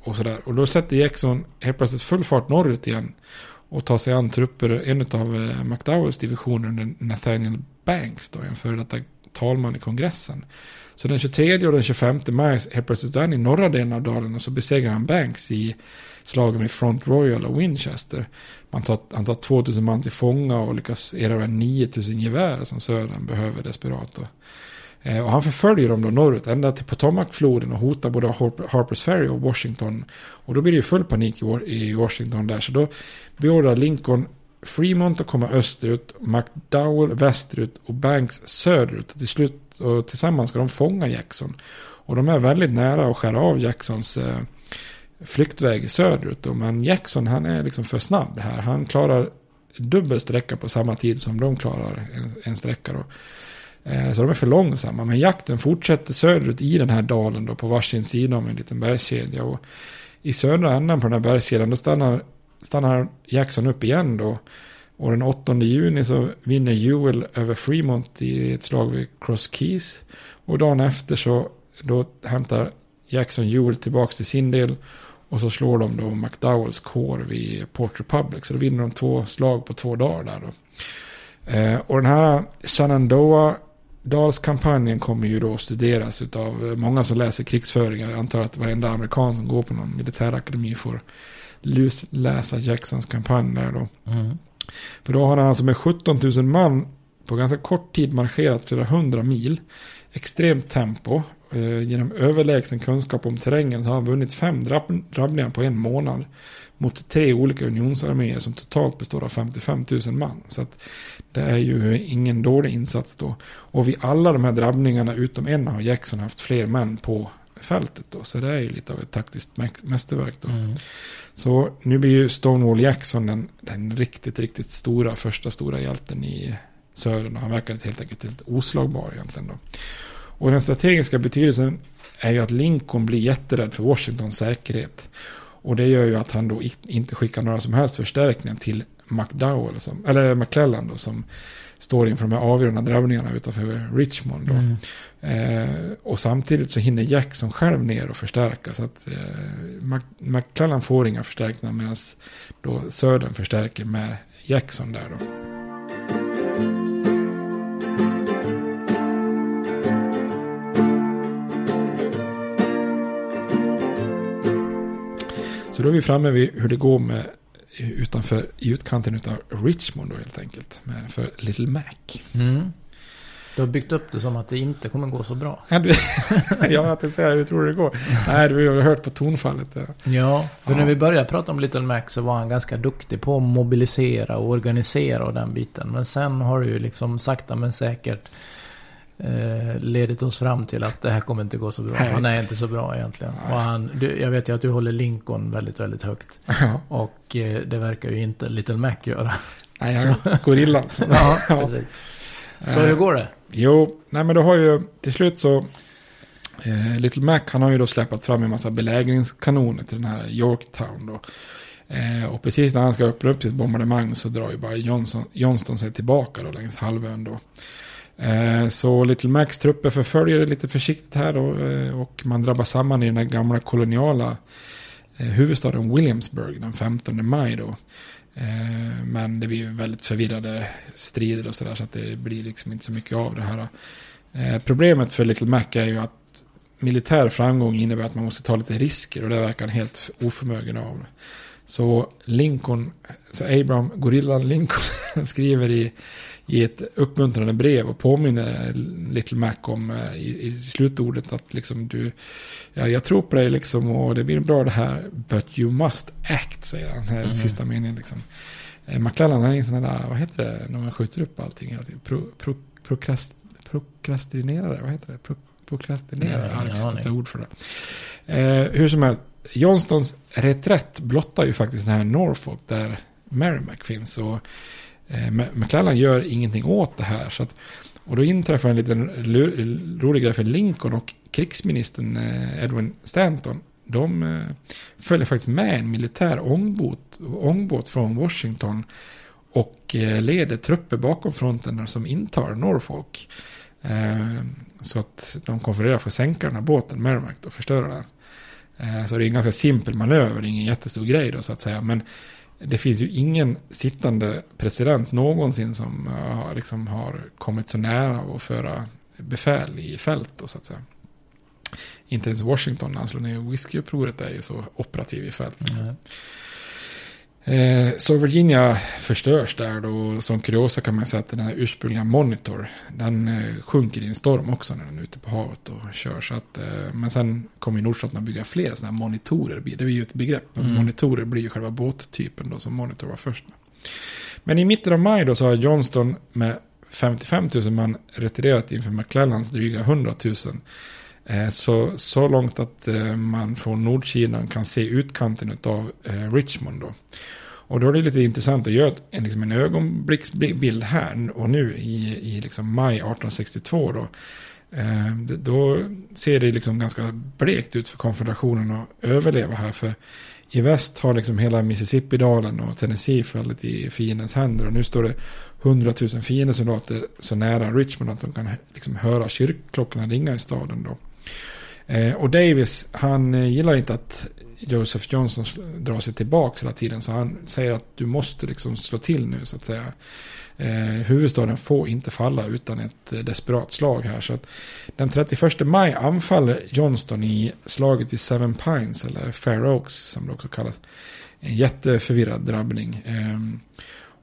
och sådär. Och då sätter Jackson helt plötsligt full fart norrut igen. Och tar sig an trupper, en av eh, McDowells divisioner under Nathaniel Banks, då, en före detta talman i kongressen. Så den 23 och den 25 maj helt plötsligt är han i norra delen av dalen och så besegrar han Banks i slagen med Front Royal och Winchester. Man tar, han tar 2000 man till fånga och lyckas erövra 9000 gevär som södern behöver desperat. Och, eh, och han förföljer dem då norrut ända till Potomacfloden och hotar både Harpers Ferry och Washington. Och då blir det ju full panik i i Washington där. Så då beordrar Lincoln Fremont att komma österut, McDowell västerut och Banks söderut. Och till slut och tillsammans ska de fånga Jackson. Och de är väldigt nära att skära av Jacksons eh, flyktväg söderut. Då. Men Jackson han är liksom för snabb här. Han klarar dubbel sträcka på samma tid som de klarar en, en sträcka. Då. Eh, Så de är för långsamma. Men jakten fortsätter söderut i den här dalen då på varsin sida om en liten bergskedja. Och I södra änden på den här bergskedjan då stannar, stannar Jackson upp igen då. Och den 8 juni så vinner Ewell över Fremont i ett slag vid Cross Keys. Och dagen efter så då hämtar Jackson Ewell tillbaka till sin del. Och så slår de då McDowells kår vid Port Republic. Så då vinner de två slag på två dagar där då. Eh, och den här Shenandoah Dalskampanjen kommer ju då studeras av många som läser krigsföring. Jag antar att varenda amerikan som går på någon militärakademi får läsa Jacksons kampanj där då. Mm. För då har han alltså med 17 000 man på ganska kort tid marscherat flera hundra mil. Extremt tempo. Eh, genom överlägsen kunskap om terrängen så har han vunnit fem drabb drabbningar på en månad. Mot tre olika unionsarméer som totalt består av 55 000 man. Så att det är ju ingen dålig insats då. Och vid alla de här drabbningarna utom en har Jackson haft fler män på fältet då. Så det är ju lite av ett taktiskt mästerverk då. Mm. Så nu blir ju Stonewall Jackson den, den riktigt, riktigt stora, första stora hjälten i södern. Och han verkar helt enkelt helt oslagbar egentligen då. Och den strategiska betydelsen är ju att Lincoln blir jätterädd för Washingtons säkerhet. Och det gör ju att han då inte skickar några som helst förstärkningar till McDowell, som, eller McClellan då, som står inför de här avgörande drabbningarna utanför Richmond. Då. Mm. Eh, och samtidigt så hinner Jackson själv ner och förstärka. Så att eh, McClellan får inga förstärkningar medan då Södern förstärker med Jackson där då. Då är vi framme vid hur det går med utanför i utkanten av Richmond då helt enkelt. Med, för Little Mac. Mm. Du har byggt upp det som att det inte kommer gå så bra. Ja, du, jag tänkte säga hur tror du det går? Nej, du har hört på tonfallet. Ja, ja för Ja. när vi började prata om Little Mac så var han ganska duktig på att mobilisera och organisera och den biten. Men sen har det ju liksom sakta men säkert eh, ledit oss fram till att det här kommer inte gå så bra. Han är inte så bra egentligen. Och han, du, jag vet ju att du håller Lincoln väldigt, väldigt högt. Ja. Och eh, det verkar ju inte Little Mac göra. Nej, Så- jag gorillan. Så. ja, precis. Så hur går det? Jo, nej men då har ju till slut så eh, Little Mac han har ju då släppt fram en massa belägringskanoner till den här Yorktown då. Eh, och precis när han ska öppna upp sitt bombardemang så drar ju bara Johnson, Johnston sig tillbaka då längs halvön då. Eh, så Little Macs trupper förföljer det lite försiktigt här och, eh, och man drabbar samman i den här gamla koloniala eh, huvudstaden Williamsburg den 15 maj då. Men det blir ju väldigt förvirrade strider och sådär så att det blir liksom inte så mycket av det här. Problemet för Little Mac är ju att militär framgång innebär att man måste ta lite risker och det verkar han helt oförmögen av. Så Lincoln, så Abraham Gorillan Lincoln skriver i, i ett uppmuntrande brev och påminner Little Mac om eh, i, i slutordet att liksom du, ja, jag tror på dig liksom och det blir bra det här, but you must act, säger han, mm. sista meningen liksom. Eh, McClellan är en sån där, vad heter det, när man skjuter upp allting hela tiden, pro, pro, prokrast, prokrastinerare, vad heter det? Pro, prokrastinerare, Ja, ja, det finns ord för det. Eh, hur som helst, Johnstons reträtt blottar ju faktiskt den här Norfolk där Merrimack finns. Och eh, McClellan gör ingenting åt det här. Så att, och då inträffar en liten rolig grej för Lincoln och krigsministern eh, Edwin Stanton. De eh, följer faktiskt med en militär ångbåt, ångbåt från Washington. Och eh, leder trupper bakom fronten som intar Norfolk. Eh, så att de konfererar för att sänka den här båten, Merrimack, och förstöra den. Eh, Så det är en ganska simpel manöver, det är ingen jättestor grej då så att säga. Men det finns ju ingen sittande president någonsin som uh, liksom har kommit så nära att föra befäl i fält då så att säga. Inte ens Washington när han slår ner whiskyupproret är ju så operativ i fält. Liksom. Nej. Eh, så Virginia förstörs där då. Som kuriosa kan man säga att den här ursprungliga Monitor. Den eh, sjunker i en storm också när den är ute på havet och kör. Så att, eh, men sen kommer Nordstaterna att bygga fler sådana här monitorer. Det är ju ett begrepp. Mm. Monitorer blir ju själva båttypen då som Monitor var först. Men i mitten av maj då så har Johnston med 55 000 man retirerat inför McClellans dryga 100 000. Eh, så, så långt att eh, man från nordsidan kan se utkanten av eh, Richmond då. Och då är det lite intressant att göra en, liksom en ögonblicksbild här och nu i, i liksom maj 1862 då. Eh, då ser det liksom ganska blekt ut för konfederationen att överleva här. För i väst har liksom hela Mississippi-dalen och Tennessee fallit i fiendens händer. Och nu står det 100 000 fiendesoldater så nära Richmond att de kan liksom höra kyrkklockorna ringa i staden då. Eh, och Davis, han eh, gillar inte att Joseph Johnson drar sig tillbaka hela tiden. Så han säger att du måste liksom slå till nu så att säga. Eh, huvudstaden får inte falla utan ett eh, desperat slag här. Så att den 31 maj anfaller Johnston i slaget vid Seven Pines eller Fair Oaks som det också kallas. En jätteförvirrad drabbning. Eh,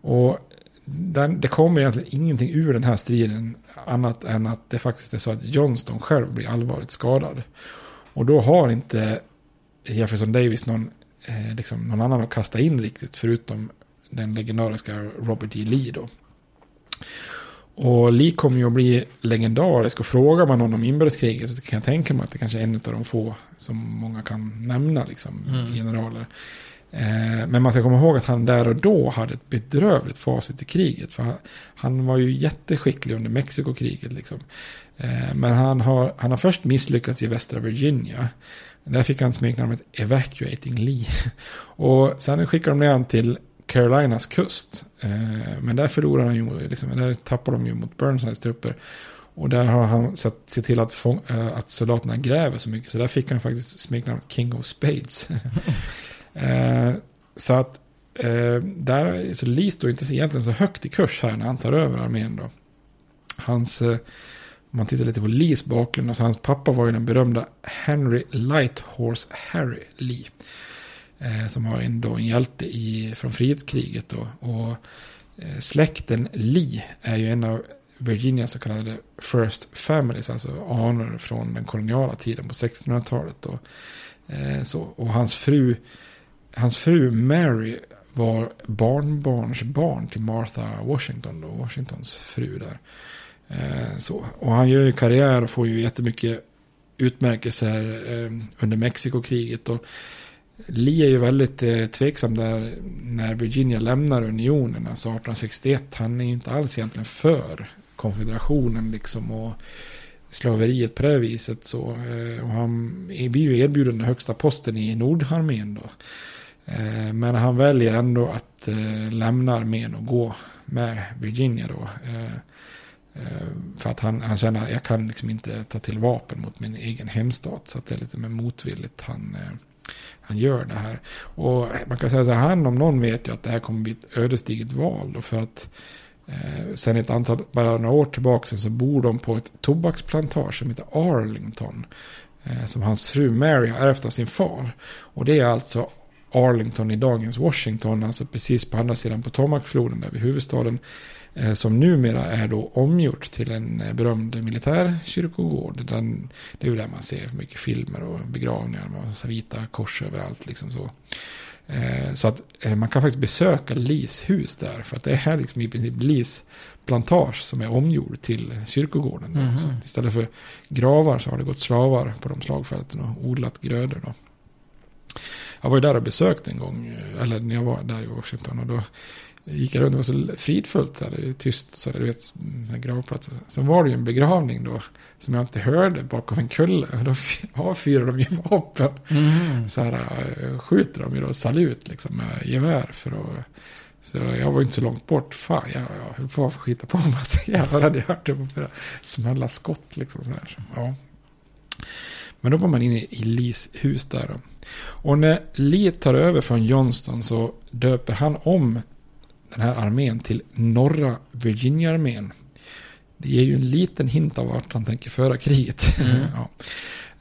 och den, det kommer egentligen ingenting ur den här striden annat än att det faktiskt är så att Johnston själv blir allvarligt skadad. Och då har inte Jefferson Davis någon, eh, liksom någon annan att kasta in riktigt förutom den legendariska Robert E. Lee då. Och Lee kommer ju att bli legendarisk och frågar man honom om inbördeskriget så kan jag tänka mig att det kanske är en av de få som många kan nämna liksom mm. generaler. Eh, men man ska komma ihåg att han där och då hade ett bedrövligt facit i kriget. För han, var ju jätteskicklig under Mexikokriget. Liksom. Eh, men han har, han har först misslyckats i västra Virginia. Där fick han smeknamnet Evacuating Lee. Och sen skickade de ner honom till Carolinas kust. Eh, men där förlorade han ju, liksom, där tappade de ju mot Burnsides trupper. Och där har han sett, sett till att, få, att soldaterna gräver så mycket. Så där fick han faktiskt smeknamnet King of Spades. Eh, så att eh, där, så Lee står inte egentligen så högt i kurs här när han tar över armén då. Hans, eh, om man tittar lite på Lees bakgrund, alltså hans pappa var ju den berömda Henry Lighthorse Harry Lee. Eh, som var en, då, en hjälte i, från frihetskriget då. Och eh, släkten Lee är ju en av Virginias så kallade First Families, alltså anor från den koloniala tiden på 1600-talet. Då. Eh, så, och hans fru hans fru Mary var barnbarnsbarn till Martha Washington, då, Washingtons fru där. Eh, så. Och han gör ju karriär och får ju jättemycket utmärkelser eh, under Mexikokriget. Och Lee är ju väldigt eh, tveksam där när Virginia lämnar unionen, alltså 1861. Han är ju inte alls egentligen för konfederationen liksom. och slaveriet på det viset. Så, eh, och han blir ju erbjuden den högsta posten i Nordarmén då. Eh, men han väljer ändå att eh, lämna armén och gå med Virginia då. Eh, för att han, han känner att jag kan liksom inte ta till vapen mot min egen hemstat. Så att det är lite mer motvilligt han, han gör det här. Och man kan säga så här, han om någon vet ju att det här kommer bli ett ödesdigert val. Då för att eh, sen ett antal, bara några år tillbaka så bor de på ett tobaksplantage som heter Arlington. Eh, som hans fru Mary har ärvt av sin far. Och det är alltså Arlington i dagens Washington, alltså precis på andra sidan Potomacfloden där vid huvudstaden. Eh, som numera är då omgjort till en eh, berömd militärkyrkogård. Den, det är ju där man ser mycket filmer och begravningar med vita kors överallt. Liksom så. Eh, så att man kan faktiskt besöka Lis hus där. För att det är liksom i princip Lis plantage som är omgjord till kyrkogården. Mm -hmm. Istället för gravar så har det gått slavar på de slagfälten och odlat grödor. Då. Jag var ju där och besökte en gång, eh, eller när jag var där i Washington. Och då gick jag runt, det var så fridfullt, så här, tyst, så här, du vet, gravplatsen. Sen var det ju en begravning då, som jag inte hörde bakom en kulle. Och då avfyrar de ju vapen. Mm. Så här eh, skjuter de ju då salut liksom med gevär för att... Så jag var inte så långt bort. Fan, jag, jag höll på att skita på mig. Så jävlar hade jag hört det på smälla skott liksom. Så här. Ja. Men då var man inne i Lees hus där. Då. Och när Lee tar över från Johnston så döper han om den här armén till Norra Virginia-armén. Det ger ju en liten hint av vart han tänker föra kriget. Mm. ja.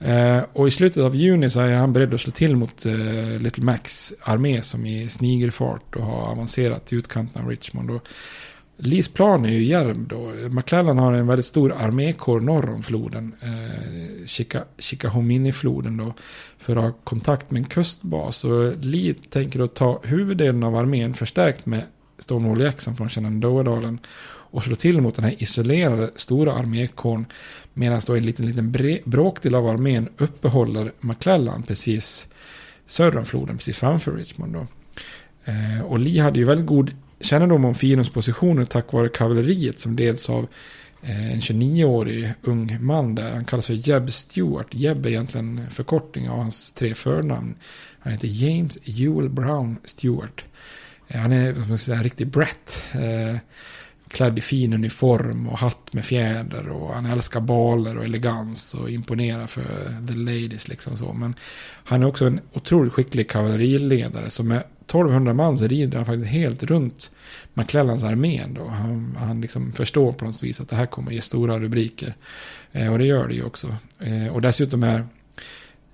Uh, och i slutet av juni så är han beredd att slå till mot uh, Little Macs armé som i snigelfart och har avancerat till utkanten av Richmond. Och Lees plan är ju djärv då. McClellan har en väldigt stor armékår norr om floden. Eh, Chickahominy-floden då. För att ha kontakt med en kustbas. Och Lee tänker då ta huvuddelen av armén förstärkt med Stonewall Jackson från Shenandoah-dalen. Och slå till mot den här isolerade stora armékåren. Medan då en liten, liten bråkdel av armén uppehåller McClellan precis söder om floden. Precis framför Richmond då. Eh, och Lee hade ju väldigt god kännedom om fiendens positioner tack vare kavalleriet som leds av eh, en 29-årig ung man där. Han kallas för Jeb Stewart. Jeb är egentligen förkortning av hans tre förnamn. Han heter James Ewell Brown Stewart. Eh, han är som säga, en riktig Brett. Eh, klädd i fin uniform och hatt med fjäder och han älskar baler och elegans och imponerar för the ladies liksom så. Men han är också en otroligt skicklig kavalleriledare som med 1200 man så rider han faktiskt helt runt McClellans armén då. Han, han liksom förstår på något vis att det här kommer ge stora rubriker. Eh, och det gör det ju också. Eh, och dessutom är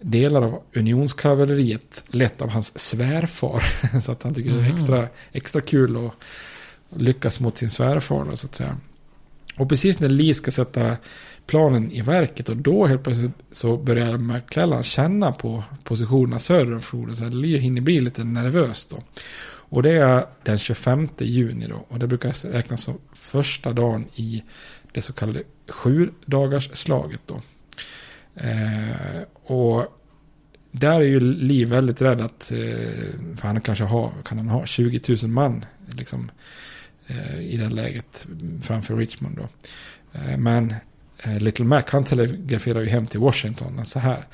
delar av unionskavalleriet lett av hans svärfar. så att han tycker det är extra, extra kul att lyckas mot sin svärfar då, så att säga. Och precis när Lee ska sätta planen i verket och då helt plötsligt så börjar McClellan känna på positionerna söder om floden. Så det hinner bli lite nervöst då. Och det är den 25 juni då. Och det brukar räknas som första dagen i det så kallade sju dagars slaget då. Eh, och där är ju Lee väldigt rädd att, eh, för han kanske har, kan han ha 20 000 man liksom, eh, i det läget framför Richmond då. Eh, men Eh, Little Mac han telegraferar ju hem till Washington så här.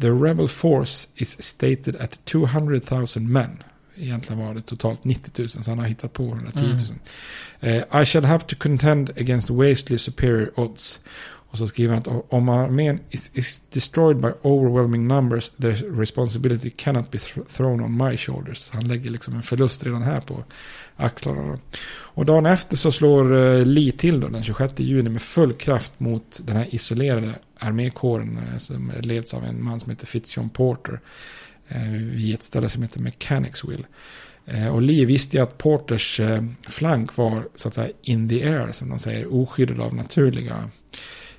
The rebel force is stated at 200 000 men. Egentligen var det totalt 90 000 så han har hittat på 110 000. Mm. I shall have to contend against wastely superior odds. Och så skriver han att om armén is, is destroyed by overwhelming numbers, the responsibility cannot be th thrown on my shoulders. Han lägger liksom en förlust redan här på axlarna. Och dagen efter så slår eh, Lee till då, den 26 juni med full kraft mot den här isolerade armékåren eh, som leds av en man som heter Fitzjohn Porter eh, vid ett ställe som heter Mechanicsville. Och Lee visste ju att Porters flank var så att säga in the air, som de säger, oskyddad av naturliga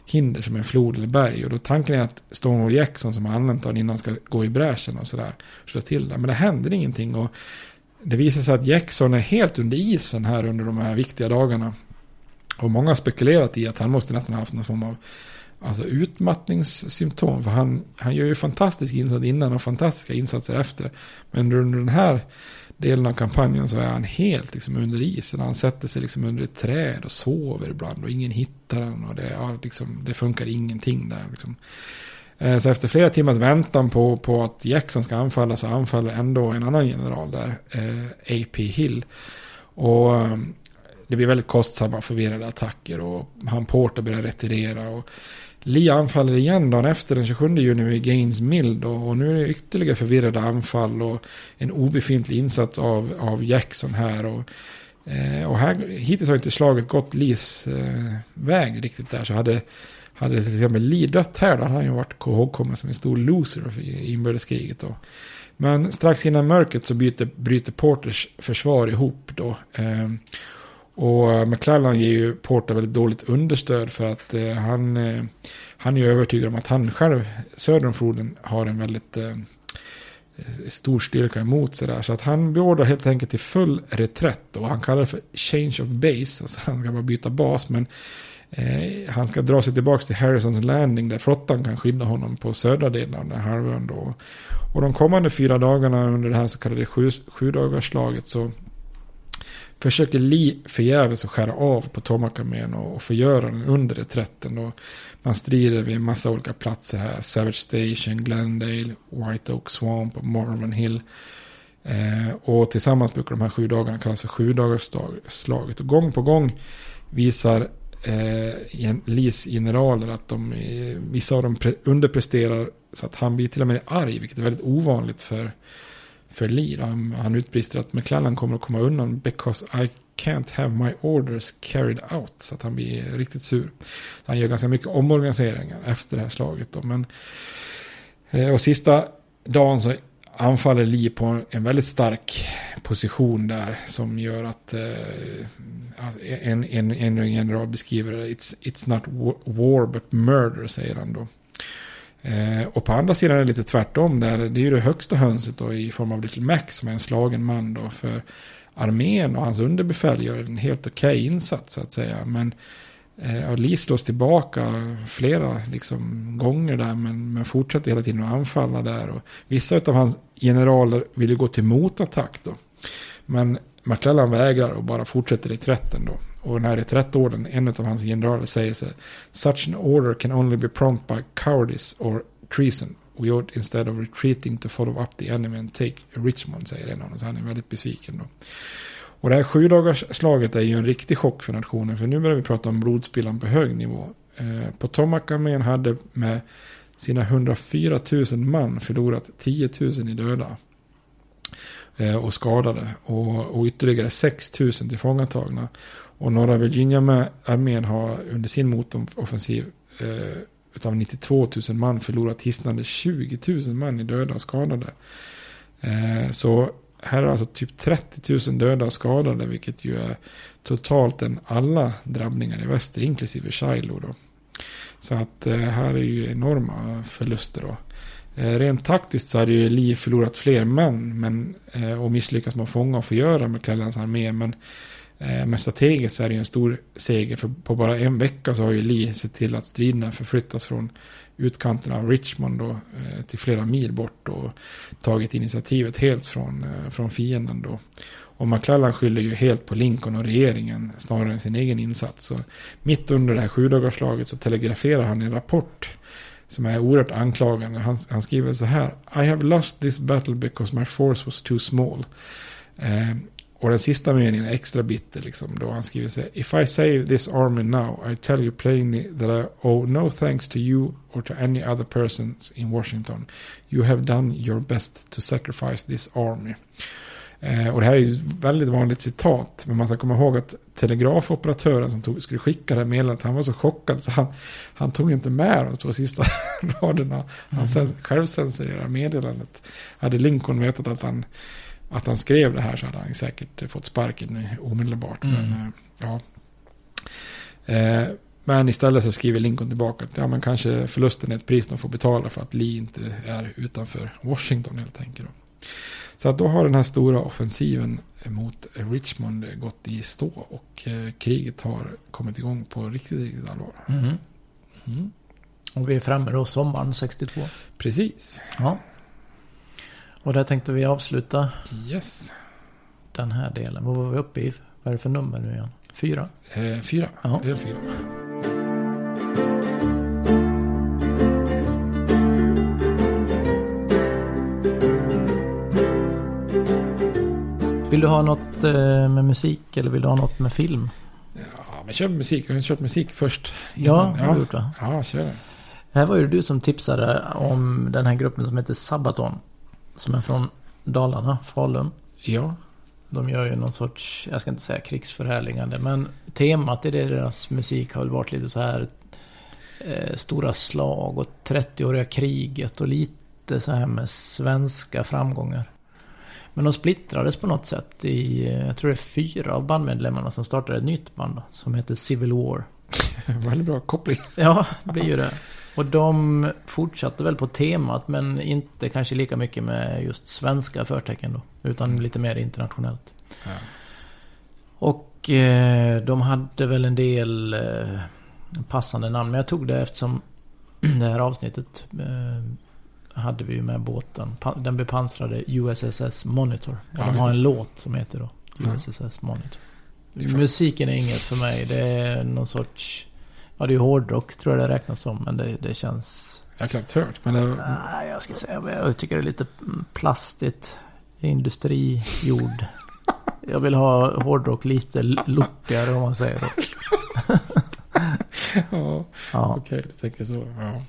hinder som en flod eller berg. Och då tanken är att Stonewall Jackson som har använt den innan ska gå i bräschen och sådär. Slå till där. Men det händer ingenting. Och det visar sig att Jackson är helt under isen här under de här viktiga dagarna. Och många har spekulerat i att han måste nästan ha haft någon form av alltså utmattningssymptom. För han, han gör ju fantastisk insats innan och fantastiska insatser efter. Men under den här delen av kampanjen så är han helt liksom under isen. Han sätter sig liksom under ett träd och sover ibland och ingen hittar honom. Och det, ja, liksom, det funkar ingenting där. Liksom. Eh, så efter flera timmars väntan på, på att Jackson ska anfalla så anfaller ändå en annan general där, eh, A.P. Hill. Och eh, det blir väldigt kostsamma förvirrade attacker och han Porter börjar retirera. Och Lee anfaller igen dagen efter den 27 juni vid Gaines Mill då, och nu är det ytterligare förvirrade anfall och en obefintlig insats av, av Jackson här. Och, eh, och här, hittills har inte slaget gått Lees eh, väg riktigt där. Så hade, hade till exempel Lee här då hade han ju varit ihågkommen som en stor loser i inbördeskriget. Då. Men strax innan mörkret så byter, bryter Porters försvar ihop då. Eh, och McClellan ger ju Porter väldigt dåligt understöd för att eh, han, eh, han är övertygad om att han själv söder om floden har en väldigt eh, stor styrka emot sig där. Så att han beordrar helt enkelt till full reträtt och han kallar det för change of base. Alltså han ska bara byta bas men eh, han ska dra sig tillbaka till Harrisons landing där flottan kan skydda honom på södra delen av den här halvön då. Och de kommande fyra dagarna under det här så kallade sju, sju så försöker Lee förgäves att skära av på Tomakarmén och, och förgöra den under reträtten. Och man strider vid en massa olika platser här. Savage Station, Glendale, White Oak Swamp och Marvin Hill. Eh, och tillsammans brukar de här sju dagarna kallas för sju. Och gång på gång visar eh, Lees generaler att de, eh, vissa av dem underpresterar så att han blir till och med arg, vilket är väldigt ovanligt för för Lee. Han, han utbrister att McClellan kommer att komma undan because I can't have my orders carried out. Så att han blir riktigt sur. Så han gör ganska mycket omorganiseringar efter det här slaget. Då. Men, eh, och sista dagen så anfaller Lee på en väldigt stark position där som gör att eh, Alltså, en, en, en general beskriver det, it's, it's not war but murder säger han då. Eh, och på andra sidan är det lite tvärtom. Där det är ju det högsta hönset då, i form av Little Mac som är en slagen man då för armén och hans underbefäl gör en helt okej okay insats så att säga. Men eh, Lee slås tillbaka flera liksom, gånger där men, men fortsätter hela tiden att anfalla där. Och vissa av hans generaler vill ju gå till motattack då. Men McClellan vägrar och bara fortsätter i trätten då. Och den här reträttorden, en av hans generaler säger så Such an order can only be prompt by cowardice or treason. We ought instead of retreating to follow up the enemy and take Richmond, säger en av dem. Så han är väldigt besviken då. Och det här sju dagars slaget är ju en riktig chock för nationen. För nu börjar vi prata om blodspillan på hög nivå. Eh, Potomac-armén hade med sina 104 000 man förlorat 10 000 i döda. Eh, och skadade. Och, och ytterligare 6 000 tillfångatagna. Och norra Virginia-armén har under sin motoffensiv eh, utav 92 000 man förlorat hisnande 20 000 man i döda och skadade. Eh, så här är alltså typ 30 000 döda och skadade, vilket ju är totalt än alla drabbningar i väster, inklusive Shiloh. Då. Så att eh, här är ju enorma förluster då. Eh, rent taktiskt så hade ju Lee förlorat fler män men, eh, och misslyckats med att fånga och förgöra McClellans armé. Men, eh, men strategiskt så är det ju en stor seger. För på bara en vecka så har ju Lee sett till att striderna förflyttas från utkanten av Richmond då, till flera mil bort och tagit initiativet helt från, från fienden. Då. Och McClellan skyller ju helt på Lincoln och regeringen snarare än sin egen insats. Så mitt under det här sjudagarslaget så telegraferar han en rapport som är oerhört anklagande. Han, han skriver så här. I have lost this battle because my force was too small. Eh, och den sista meningen är extra bitter. Liksom, då han skriver så här. If I save this army now I tell you plainly that I owe no thanks to you or to any other persons in Washington. You have done your best to sacrifice this army. Eh, och det här är ju ett väldigt vanligt citat. Men man ska komma ihåg att telegrafoperatören som tog, skulle skicka det här meddelandet, han var så chockad så han, han tog inte med de två sista raderna. Han mm. själv censurerade meddelandet. Hade Lincoln vetat att han, att han skrev det här så hade han säkert fått sparken omedelbart. Mm. Men, eh, ja. Eh, men istället så skriver Lincoln tillbaka att ja, men kanske förlusten är ett pris de får betala för att Lee inte är utanför Washington helt enkelt. Så då har den här stora offensiven mot Richmond gått i stå och eh, kriget har kommit igång på riktigt, riktigt allvar. Mm. Mm. Och vi är framme då sommaren 62. Precis. Ja. Och där tänkte vi avsluta. Yes. Den här delen. Vad var vi uppe i? Vad är det för nummer nu igen? Fyra? Eh, fyra. Ja. Det är fyra. Du ha något eh, med musik eller vill du ha något med film? Ja, men kör musik. Jag har kört musik först. Ja, ja. har du gjort det? Ja, kör det. Här var ju du som tipsade om den här gruppen som heter Sabaton. Som är från Dalarna, Falun. Ja. De gör ju någon sorts, jag ska inte säga krigsförhärligande, men temat i deras musik har väl varit lite så här eh, stora slag och 30-åriga kriget och lite så här med svenska framgångar. Men de splittrades på något sätt i, jag tror det är fyra av bandmedlemmarna som startade ett nytt band som heter Civil War. Väldigt bra koppling. Ja, det blir ju det. Och de fortsatte väl på temat men inte kanske lika mycket med just svenska förtecken då. Utan lite mer internationellt. Ja. Och eh, de hade väl en del eh, passande namn. Men jag tog det eftersom det här avsnittet eh, hade vi ju med båten. Den bepansrade USSS Monitor. Och ja, de har en låt som heter då USSS Monitor. Musiken är inget för mig. Det är någon sorts... Ja, det är hårdrock tror jag det räknas som. Men det, det känns... Jag har knappt hört. Men det... Nej, jag ska säga. Jag tycker det är lite plastigt. Industrijord. jag vill ha hårdrock lite lockigare om man säger så. ja, ja. okej, okay, du tänker så. Ja.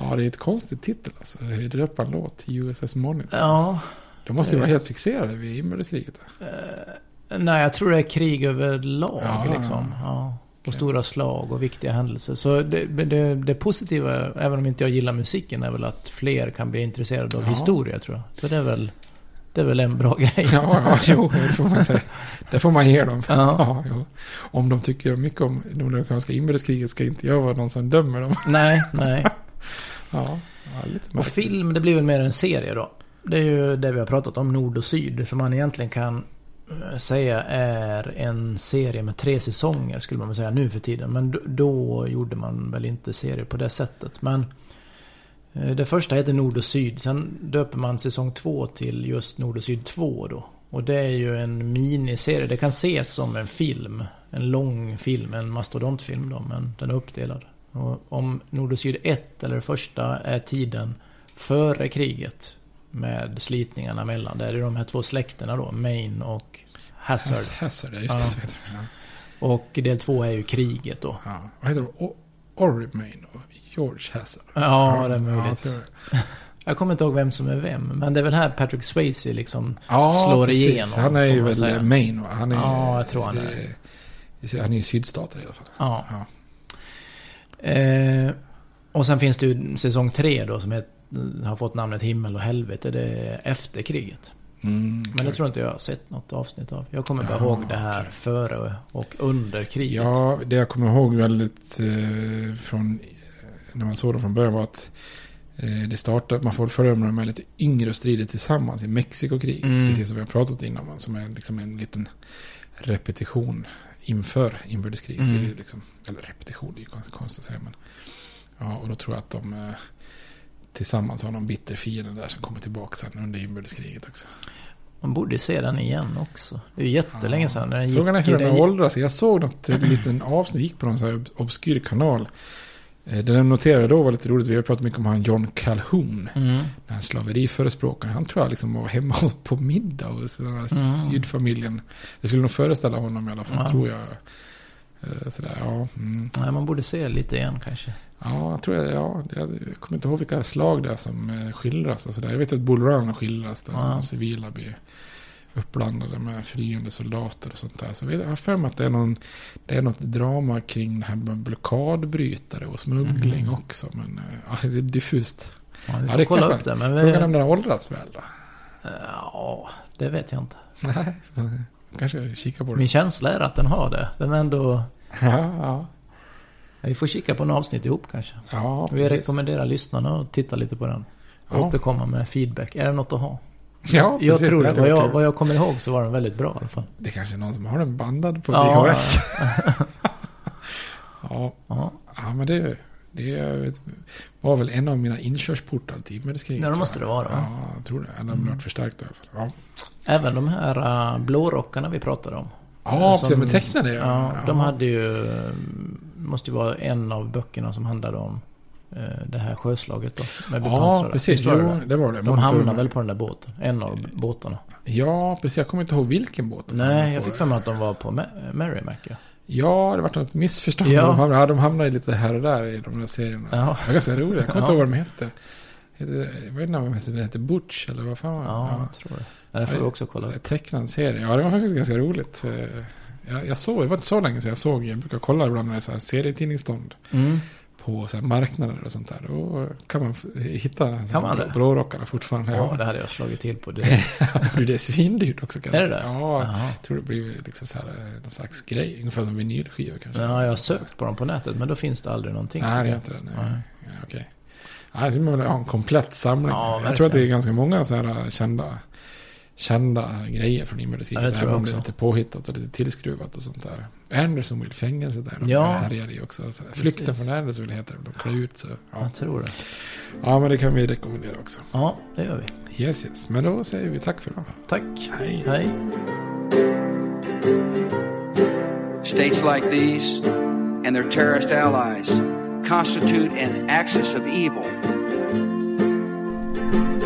Ja, det är ett konstigt titel alltså. Döpa en låt USS Monitor. Ja. De måste ju vara helt fixerade vid inbördeskriget. Uh, nej, jag tror det är krig överlag ja, liksom. Ja. Och stora slag och viktiga händelser. Så det, det, det, positiva, även om inte jag gillar musiken, är väl att fler kan bli intresserade av ja. historia tror jag. Så det är väl... Det är väl en bra grej. Ja, ja jo, det får man säga. Det får man ge dem. Ja. Ja, om de tycker mycket om det amerikanska inbördeskriget ska inte jag vara någon som dömer dem. Nej, nej. Ja, Och film, det blir väl mer en serie då. Det är ju det vi har pratat om, Nord och Syd. Som man egentligen kan eh, säga är en serie med tre säsonger skulle man väl säga nu för tiden. Men då, gjorde man väl inte serier på det sättet. Men eh, det första heter Nord och Syd. Sen döper man säsong två till just Nord och Syd 2 då. Och det är ju en miniserie. Det kan ses som en film. En lång film, en mastodontfilm då. Men den är uppdelad. Och om Nord och Syd 1, eller det första, är tiden före kriget. Med slitningarna mellan. Där är de här två släkterna då, Maine och Hazard. Hazard, ja, just det. Ja. Så heter det. Ja. Och del två är ju kriget då. Ja. Vad heter det? O- Orry Main och George Hazard. Ja, det är Ja, möjligt. jag det. Jag kommer inte ihåg vem som är vem. Men det är väl här Patrick Swayze liksom Ja, slår precis. igenom. Han är ju väl. Maine va? Han är, Ja, jag tror han är. det- Han är ju sydstater i alla fall. Ja. Eh, och sen finns det ju säsong tre då som är, har fått namnet Himmel och Helvete. Det är efter kriget. Mm, Men det tror inte jag har sett något avsnitt av. Jag kommer bara Ja, ihåg det här okej. före och under kriget. Ja, det jag kommer ihåg väldigt eh, från när man såg dem från början var att eh, det startade, man får följa med de här lite yngre strider tillsammans i Mexikokriget. Mm. Precis som vi har pratat innan, som är liksom en liten repetition inför inbördeskriget. Mm. Liksom, eller repetition, det är ju ganska konstigt att säga. Men, ja, och då tror jag att de eh, tillsammans har någon bitter fiende där som kommer tillbaka sen under inbördeskriget också. Man borde ju se den igen också. Det är ju jättelänge sedan. när Den Frågan är hur den har åldrats. Jag såg något liten avsnitt, gick på någon så här obskyr kanal. Eh, Det jag noterade då var lite roligt, vi har pratat mycket om han John Calhoun. Mm. Den här slaveriförespråkaren. Han tror jag liksom var hemma på middag hos den här sydfamiljen. Det skulle nog föreställa honom i alla fall, Ja. tror jag. Eh, Sådär, ja. Mm. Nej, man borde se lite igen kanske. Ja, jag tror jag, ja. Jag kommer inte ihåg vilka slag det är som eh, skildras. Och sådär. Jag vet att Bull Run skildras där Ja. civila blir uppblandade med flyende soldater och sånt där. Så jag har för mig att det är, någon, det är något drama kring det här med blockadbrytare och smuggling Mhm. också. Men eh, ja, det är diffust. Ja, vi Ja, får det kolla upp det. Men vi, Frågan om den har åldrats väl då? ja, det vet jag inte. Nej, kanske kika på det. Min känsla är att den har det. Den är ändå... Ja, ja. Vi får kika på en avsnitt ihop kanske. ja Vi precis. rekommenderar lyssnarna att titta lite på den. Ja. Återkomma med feedback. Är det något att ha? Ja, Jag precis, tror det. Vad jag, vad jag kommer ihåg så var den väldigt bra i alla fall. Det kanske är någon som har den bandad på Ja. VHS. ja. Ja, Ja, men det, det var väl en av mina inkörsportar till inbördeskriget. Ja, det måste det vara, va? Ja, jag tror det. Eller varit förstärkt i alla fall. Ja, Även de här uh, blårockarna vi pratade om. ja Som- precis. Men tecknade Ja, ja. de hade ju... eh, Måste ju vara en av böckerna som handlade om det här sjöslaget då. Med Ja, precis. Jo, det? det var det. De hamnade väl på den där båten. En av båtarna. Ja, precis. Jag kommer inte ihåg vilken båt. Nej, jag fick för mig att de var på Ma- Merrimack. Ja. Ja, det var något missförstånd. Ja. De, hamnade, de hamnade lite här och där i de där serierna. Ja. Det var ganska roligt. Jag kommer inte Ja. ihåg vad de hette. Jag vet inte om de hette, Butch eller vad fan var det? Ja, jag tror det. Nej, det får vi också kolla upp. Tecknad serie. Ja, det var faktiskt ganska roligt. Eh, Jag, jag såg, det var inte så länge sedan jag såg, jag brukar kolla ibland när det är så här serietidningsstånd Mm. På så marknader och sånt där. Då kan man hitta Kan man det? blårockarna fortfarande. Ja, det hade jag slagit till på direkt. det är svindyrt också kanske. Är det det? Ja, jag tror det blir liksom så här, eh, någon slags grej. Ungefär som vinylskivor kanske. Ja, jag har sökt på dem på nätet men då finns det aldrig någonting. Nej, det jag. inte det. Nej. Nej. Ja, okej. Ja, så man vill ha en komplett samling. Ja, jag tror att det är ganska många så här äh, kända, kända grejer från inbördeskriget. Ja, det tror Även jag om det är också. lite påhittat och lite tillskruvat och sånt där. Andersonville, fängelse där. De Ja. härjar i också. Så där. Flykten Precis. från Andersonville heter det. De klär ut sig. Ja. Jag tror det. ja, men det kan vi rekommendera också. Ja, det gör vi. Yes, yes. Men då säger vi tack för idag. Tack. Hej. Hej. States like these and their terrorist allies constitute an axis of evil.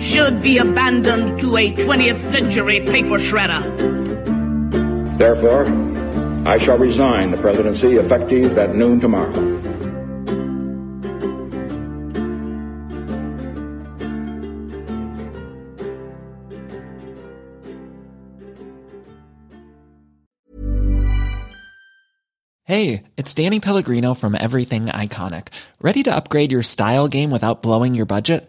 should be abandoned to a 20th century paper shredder. Therefore, I shall resign the presidency effective at noon tomorrow. Hey, it's Danny Pellegrino from Everything Iconic. Ready to upgrade your style game without blowing your budget?